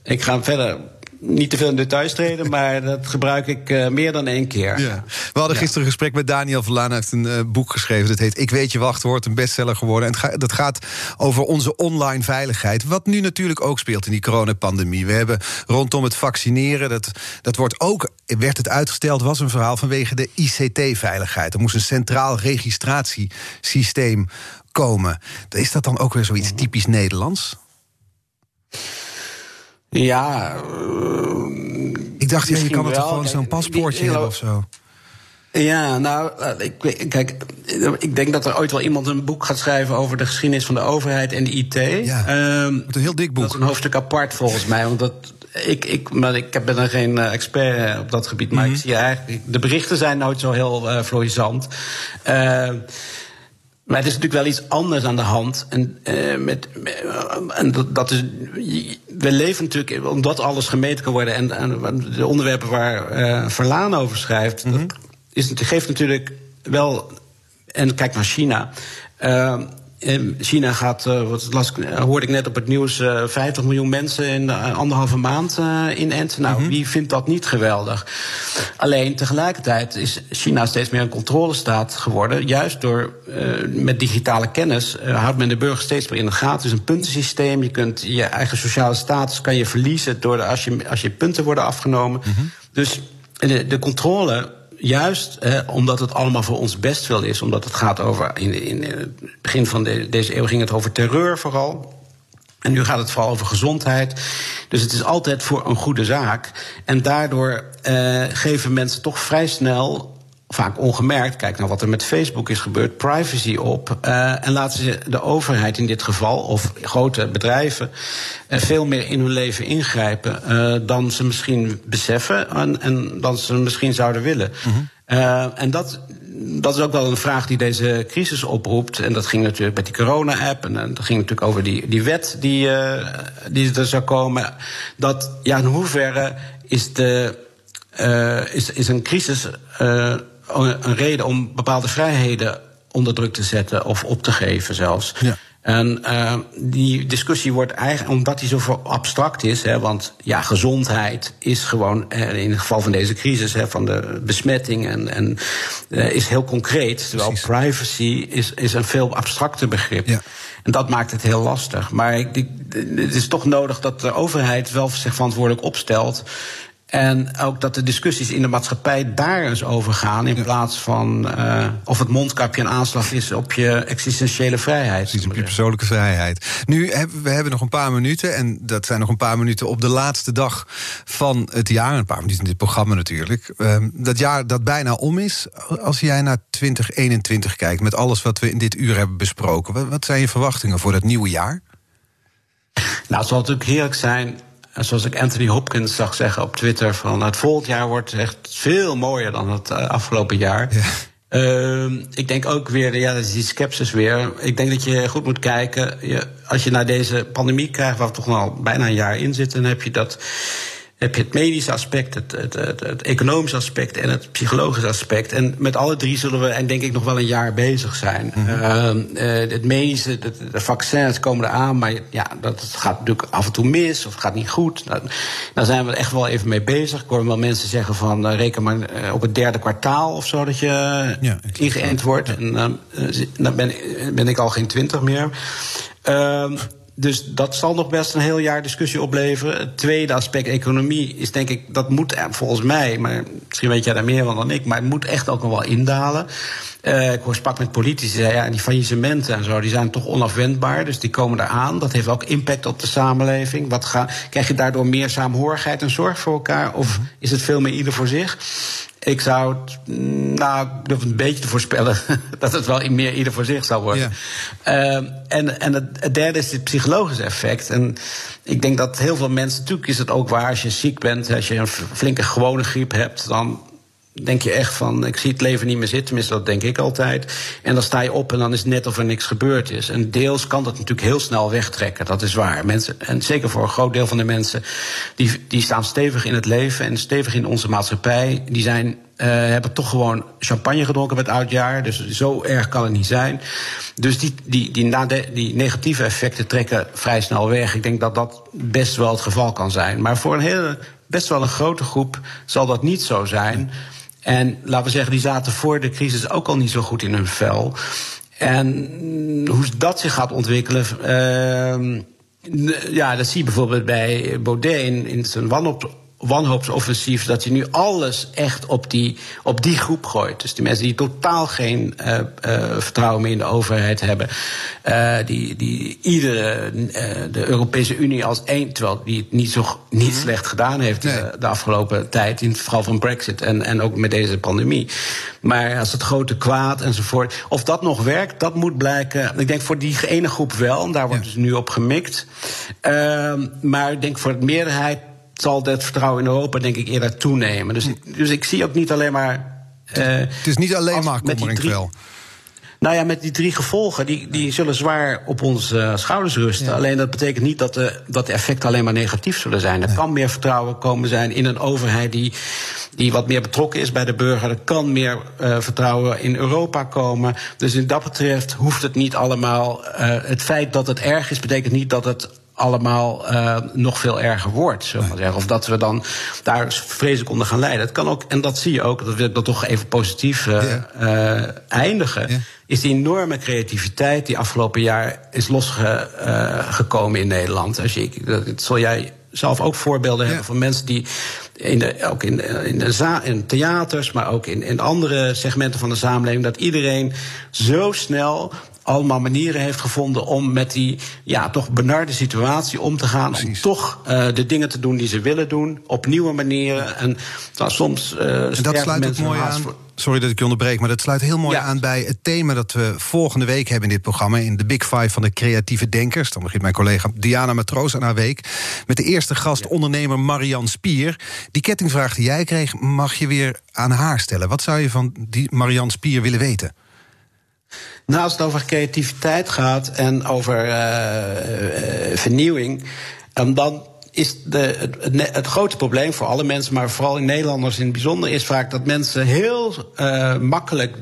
ik ga verder niet te veel in details treden, *laughs* maar dat gebruik ik uh, meer dan één keer. Ja. We hadden gisteren een gesprek met Daniel Verlaan. Hij heeft een uh, boek geschreven. Dat heet Ik weet je wachtwoord, een bestseller geworden. En ga, dat gaat over onze online veiligheid. Wat nu natuurlijk ook speelt in die coronapandemie. We hebben rondom het vaccineren, dat, dat wordt ook, werd het uitgesteld, was een verhaal vanwege de ICT-veiligheid. Er moest een centraal registratiesysteem komen. Is dat dan ook weer zoiets typisch Nederlands? Ja. Uh, ik dacht, ja, je kan het toch gewoon zo'n paspoortje hebben of zo? Ja, nou, ik, kijk, ik denk dat er ooit wel iemand een boek gaat schrijven over de geschiedenis van de overheid en de IT. Ja, um, een heel dik boek. Dat is een hoofdstuk apart volgens mij, want dat, ik, ik, maar ik ben er geen expert op dat gebied, maar mm -hmm. ik zie eigenlijk, de berichten zijn nooit zo heel uh, florissant. Uh, maar het is natuurlijk wel iets anders aan de hand. En, uh, met, en dat, dat, is. We leven natuurlijk, omdat alles gemeten kan worden. En, en de onderwerpen waar uh, Verlaan over schrijft. Mm -hmm. dat is, geeft natuurlijk wel. En kijk naar China. Uh, China gaat, wat las, hoorde ik net op het nieuws, 50 miljoen mensen in anderhalve maand inenten. Nou, -hmm. wie vindt dat niet geweldig? Alleen tegelijkertijd is China steeds meer een controlestaat geworden. Juist door met digitale kennis houdt men de burger steeds meer in de gaten. Het is een puntensysteem. Je kunt je eigen sociale status kan je verliezen door de, als, je, als je punten worden afgenomen. Mm -hmm. Dus de, de controle juist eh, omdat het allemaal voor ons bestwil is. Omdat het gaat over. In, in het begin van de, deze eeuw ging het over terreur vooral. En nu gaat het vooral over gezondheid. Dus het is altijd voor een goede zaak. En daardoor eh, geven mensen toch vrij snel vaak ongemerkt, kijk naar wat er met Facebook is gebeurd, privacy op. Uh, en laten ze de overheid in dit geval, of grote bedrijven, uh, veel meer in hun leven ingrijpen uh, dan ze misschien beseffen en, en dan ze misschien zouden willen. -hmm. en dat, dat is ook wel een vraag die deze crisis oproept. En dat ging natuurlijk met die corona-app. En dat ging natuurlijk over die, die wet die, die er zou komen. Dat, ja, in hoeverre is, de, is, is een crisis een reden om bepaalde vrijheden onder druk te zetten of op te geven zelfs. Ja. En uh, die discussie wordt eigenlijk, omdat die zo abstract is, hè, want ja, gezondheid is gewoon, in het geval van deze crisis, hè, van de besmetting, en, en uh, is heel concreet. Terwijl Precies. privacy is, is een veel abstracter begrip. Ja. En dat maakt het heel lastig. Maar ik, ik, het is toch nodig dat de overheid wel zich verantwoordelijk opstelt. En ook dat de discussies in de maatschappij daar eens over gaan. In ja. plaats van uh, of het mondkapje een aanslag is op je existentiële vrijheid. Precies, op je persoonlijke vrijheid. Nu hebben we hebben nog een paar minuten. En dat zijn nog een paar minuten op de laatste dag van het jaar. Een paar minuten in dit programma natuurlijk. Uh, dat jaar dat bijna om is. Als jij naar 2021 kijkt, met alles wat we in dit uur hebben besproken. Wat, wat zijn je verwachtingen voor dat nieuwe jaar? Nou, het zal natuurlijk heerlijk zijn en zoals ik Anthony Hopkins zag zeggen op Twitter: van het volgend jaar wordt echt veel mooier dan het uh, afgelopen jaar. Ja. Uh, ik denk ook weer, ja, dat is die sceptisch weer. Ik denk dat je goed moet kijken. Je, als je naar deze pandemie krijgt, waar we toch al bijna een jaar in zitten, dan heb je dat heb je het medische aspect, het, het, het, het, economische aspect en het psychologische aspect. En met alle drie zullen we, en denk ik, nog wel een jaar bezig zijn. Mm -hmm. uh, uh, het medische, de, de, vaccins komen eraan, maar ja, dat gaat natuurlijk af en toe mis of het gaat niet goed. Daar zijn we echt wel even mee bezig. Ik hoor wel mensen zeggen van uh, reken maar op het derde kwartaal of zo dat je ja, ingeënt wordt. Ja. En dan ben, ben ik al geen twintig meer. Ehm, dus dat zal nog best een heel jaar discussie opleveren. Het tweede aspect, economie, is denk ik, dat moet volgens mij, maar misschien weet jij daar meer van dan ik, maar het moet echt ook nog wel indalen. Uh, ik sprak met politici, ja, die faillissementen en zo, die zijn toch onafwendbaar, dus die komen eraan. Dat heeft ook impact op de samenleving. Wat ga, krijg je daardoor meer saamhorigheid en zorg voor elkaar, of is het veel meer ieder voor zich? Ik zou het, nou, ik durf een beetje te voorspellen *laughs* dat het wel meer ieder voor zich zal worden. Ja. Uh, en en het, derde is het psychologische effect. En ik denk dat heel veel mensen, natuurlijk is het ook waar als je ziek bent, als je een flinke gewone griep hebt, dan denk je echt van, ik zie het leven niet meer zitten. Tenminste, dat denk ik altijd. En dan sta je op en dan is het net of er niks gebeurd is. En deels kan dat natuurlijk heel snel wegtrekken, dat is waar. Mensen, en zeker voor een groot deel van de mensen, die, die staan stevig in het leven en stevig in onze maatschappij. Die zijn, uh, hebben toch gewoon champagne gedronken met oudjaar. Dus zo erg kan het niet zijn. Dus die, die, die, die negatieve effecten trekken vrij snel weg. Ik denk dat dat best wel het geval kan zijn. Maar voor een hele, best wel een grote groep zal dat niet zo zijn. En laten we zeggen, die zaten voor de crisis ook al niet zo goed in hun vel. En hoe dat zich gaat ontwikkelen. Uh, ja, dat zie je bijvoorbeeld bij Baudet in, in zijn wanop wanhoopsoffensief dat je nu alles echt op die, op die groep gooit. Dus die mensen die totaal geen uh, uh, vertrouwen meer in de overheid hebben. Uh, die, die iedere, de Europese Unie als één, terwijl die het niet, zo, niet mhm. slecht gedaan heeft nee. de, afgelopen tijd, in het geval van Brexit en, en ook met deze pandemie. Maar als het grote kwaad enzovoort. Of dat nog werkt, dat moet blijken. Ik denk voor die ene groep wel, en daar wordt ja. dus nu op gemikt. Ehm, maar ik denk voor de meerderheid zal dat vertrouwen in Europa denk ik eerder toenemen. Dus, dus ik zie ook niet alleen maar. Uh, het is niet alleen maar wel. Nou ja, met die drie gevolgen, die, die zullen zwaar op onze uh, schouders rusten. Ja. Alleen dat betekent niet dat de, dat de effecten alleen maar negatief zullen zijn. Er nee. kan meer vertrouwen komen zijn in een overheid die, die wat meer betrokken is bij de burger. Er kan meer uh, vertrouwen in Europa komen. Dus in dat betreft hoeft het niet allemaal. Uh, het feit dat het erg is, betekent niet dat het allemaal uh, nog veel erger wordt. Zullen zeggen. Of dat we dan daar vreselijk onder gaan leiden. Het kan ook, en dat zie je ook, dat wil ik dat toch even positief uh, ja. uh, eindigen. Is die enorme creativiteit die afgelopen jaar is losgekomen in Nederland. Als je, dat zal jij zelf ook voorbeelden ja. hebben van mensen die in de, ook in, in, de za in theaters, maar ook in, in andere segmenten van de samenleving, dat iedereen zo snel allemaal manieren heeft gevonden om met die ja, toch benarde situatie om te gaan. Precies. Om toch uh, de dingen te doen die ze willen doen, op nieuwe manieren. En nou, soms. Uh, en dat sluit ook mooi aan. Voor... Sorry dat ik je onderbreek, maar dat sluit heel mooi ja. aan bij het thema dat we volgende week hebben in dit programma. In de Big Five van de creatieve denkers. Dan begint mijn collega Diana Matroos aan haar week. Met de eerste gast, ja. ondernemer Marian Spier. Die kettingvraag die jij kreeg, mag je weer aan haar stellen. Wat zou je van die Marian Spier willen weten? Als het over creativiteit gaat en over uh, uh, vernieuwing, dan is de, het, het, grote probleem voor alle mensen, maar vooral in Nederlanders in het bijzonder, is vaak dat mensen heel uh, makkelijk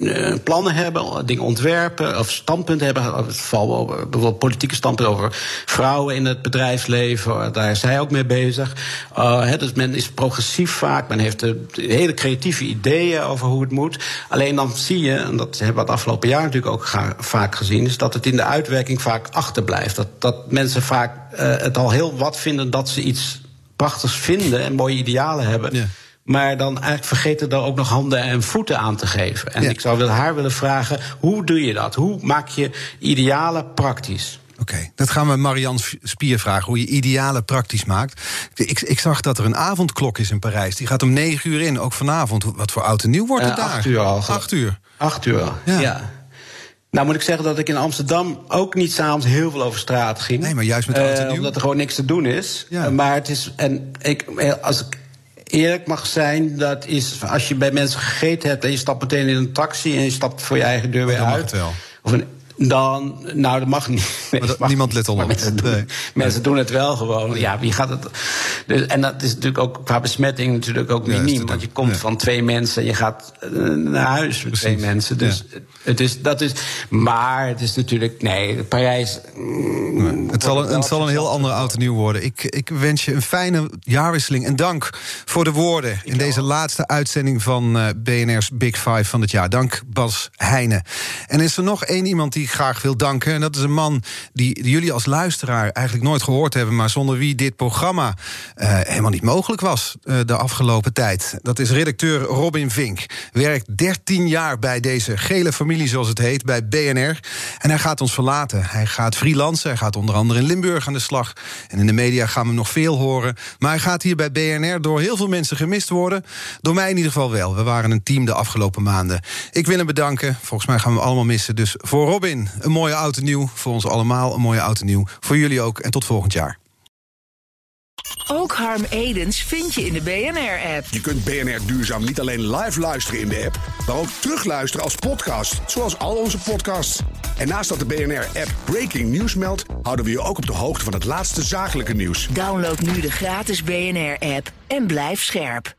uh, plannen hebben, dingen ontwerpen of standpunten hebben. Geval bijvoorbeeld politieke standpunten over vrouwen in het bedrijfsleven. Daar is hij ook mee bezig. Uh, dus men is progressief vaak. Men heeft hele creatieve ideeën over hoe het moet. Alleen dan zie je, en dat hebben we het afgelopen jaar natuurlijk ook vaak gezien, is dat het in de uitwerking vaak achterblijft. Dat, dat mensen vaak het al heel wat vinden dat ze iets prachtigs vinden en mooie idealen hebben. Ja. Maar dan eigenlijk vergeten daar ook nog handen en voeten aan te geven. En ja. ik zou haar willen vragen: hoe doe je dat? Hoe maak je idealen praktisch? Oké, okay, dat gaan we Marian Spier vragen, hoe je idealen praktisch maakt. Ik, ik, zag dat er een avondklok is in Parijs. Die gaat om negen uur in, ook vanavond. Wat voor oud en nieuw wordt het uh, daar? Acht uur al. Acht uur? Acht uur ja. ja. Nou moet ik zeggen dat ik in Amsterdam ook niet s'avonds heel veel over straat ging. Nee, maar juist met oud en nieuw. Uh, omdat er gewoon niks te doen is. Ja. Uh, maar het is, en ik, als ik eerlijk mag zijn, dat is als je bij mensen gegeten hebt en je stapt meteen in een taxi en je stapt voor je eigen deur weer uit. Of een dan, nou, dat mag niet. Maar dat, mag, niemand let op. Mensen, doen, nee. mensen doen het wel gewoon. Ja, wie gaat het. Dus, en dat is natuurlijk ook qua besmetting natuurlijk ook ja, miniem. Want je komt ja. van twee mensen en je gaat uh, naar huis met twee mensen. Dus ja. het is, dat is. Maar het is natuurlijk. Nee, Parijs. Nee. Het zal, een, het zal een heel ander oud en nieuw worden. Ik, ik wens je een fijne jaarwisseling. En dank voor de woorden ik in deze laatste uitzending van uh, BNR's Big Five van het jaar. Dank Bas Heijnen. En is er nog één iemand die ik graag wil danken. En dat is een man die, jullie als luisteraar eigenlijk nooit gehoord hebben, maar zonder wie dit programma uh, helemaal niet mogelijk was uh, de afgelopen tijd. Dat is redacteur Robin Vink. Werkt 13 jaar bij deze gele familie, zoals het heet, bij BNR. En hij gaat ons verlaten. Hij gaat freelancen. Hij gaat onder andere in Limburg aan de slag. En in de media gaan we nog veel horen. Maar hij gaat hier bij BNR door heel veel mensen gemist worden. Door mij in ieder geval wel. We waren een team de afgelopen maanden. Ik wil hem bedanken. Volgens mij gaan we allemaal missen. Dus voor Robin een mooie auto nieuw. Voor ons allemaal een mooie auto nieuw. Voor jullie ook. En tot volgend jaar. Ook Harm Edens vind je in de BNR-app. Je kunt BNR Duurzaam niet alleen live luisteren in de app, maar ook terugluisteren als podcast, zoals al onze podcasts. En naast dat de BNR-app Breaking News meldt, houden we je ook op de hoogte van het laatste zakelijke nieuws. Download nu de gratis BNR-app en blijf scherp.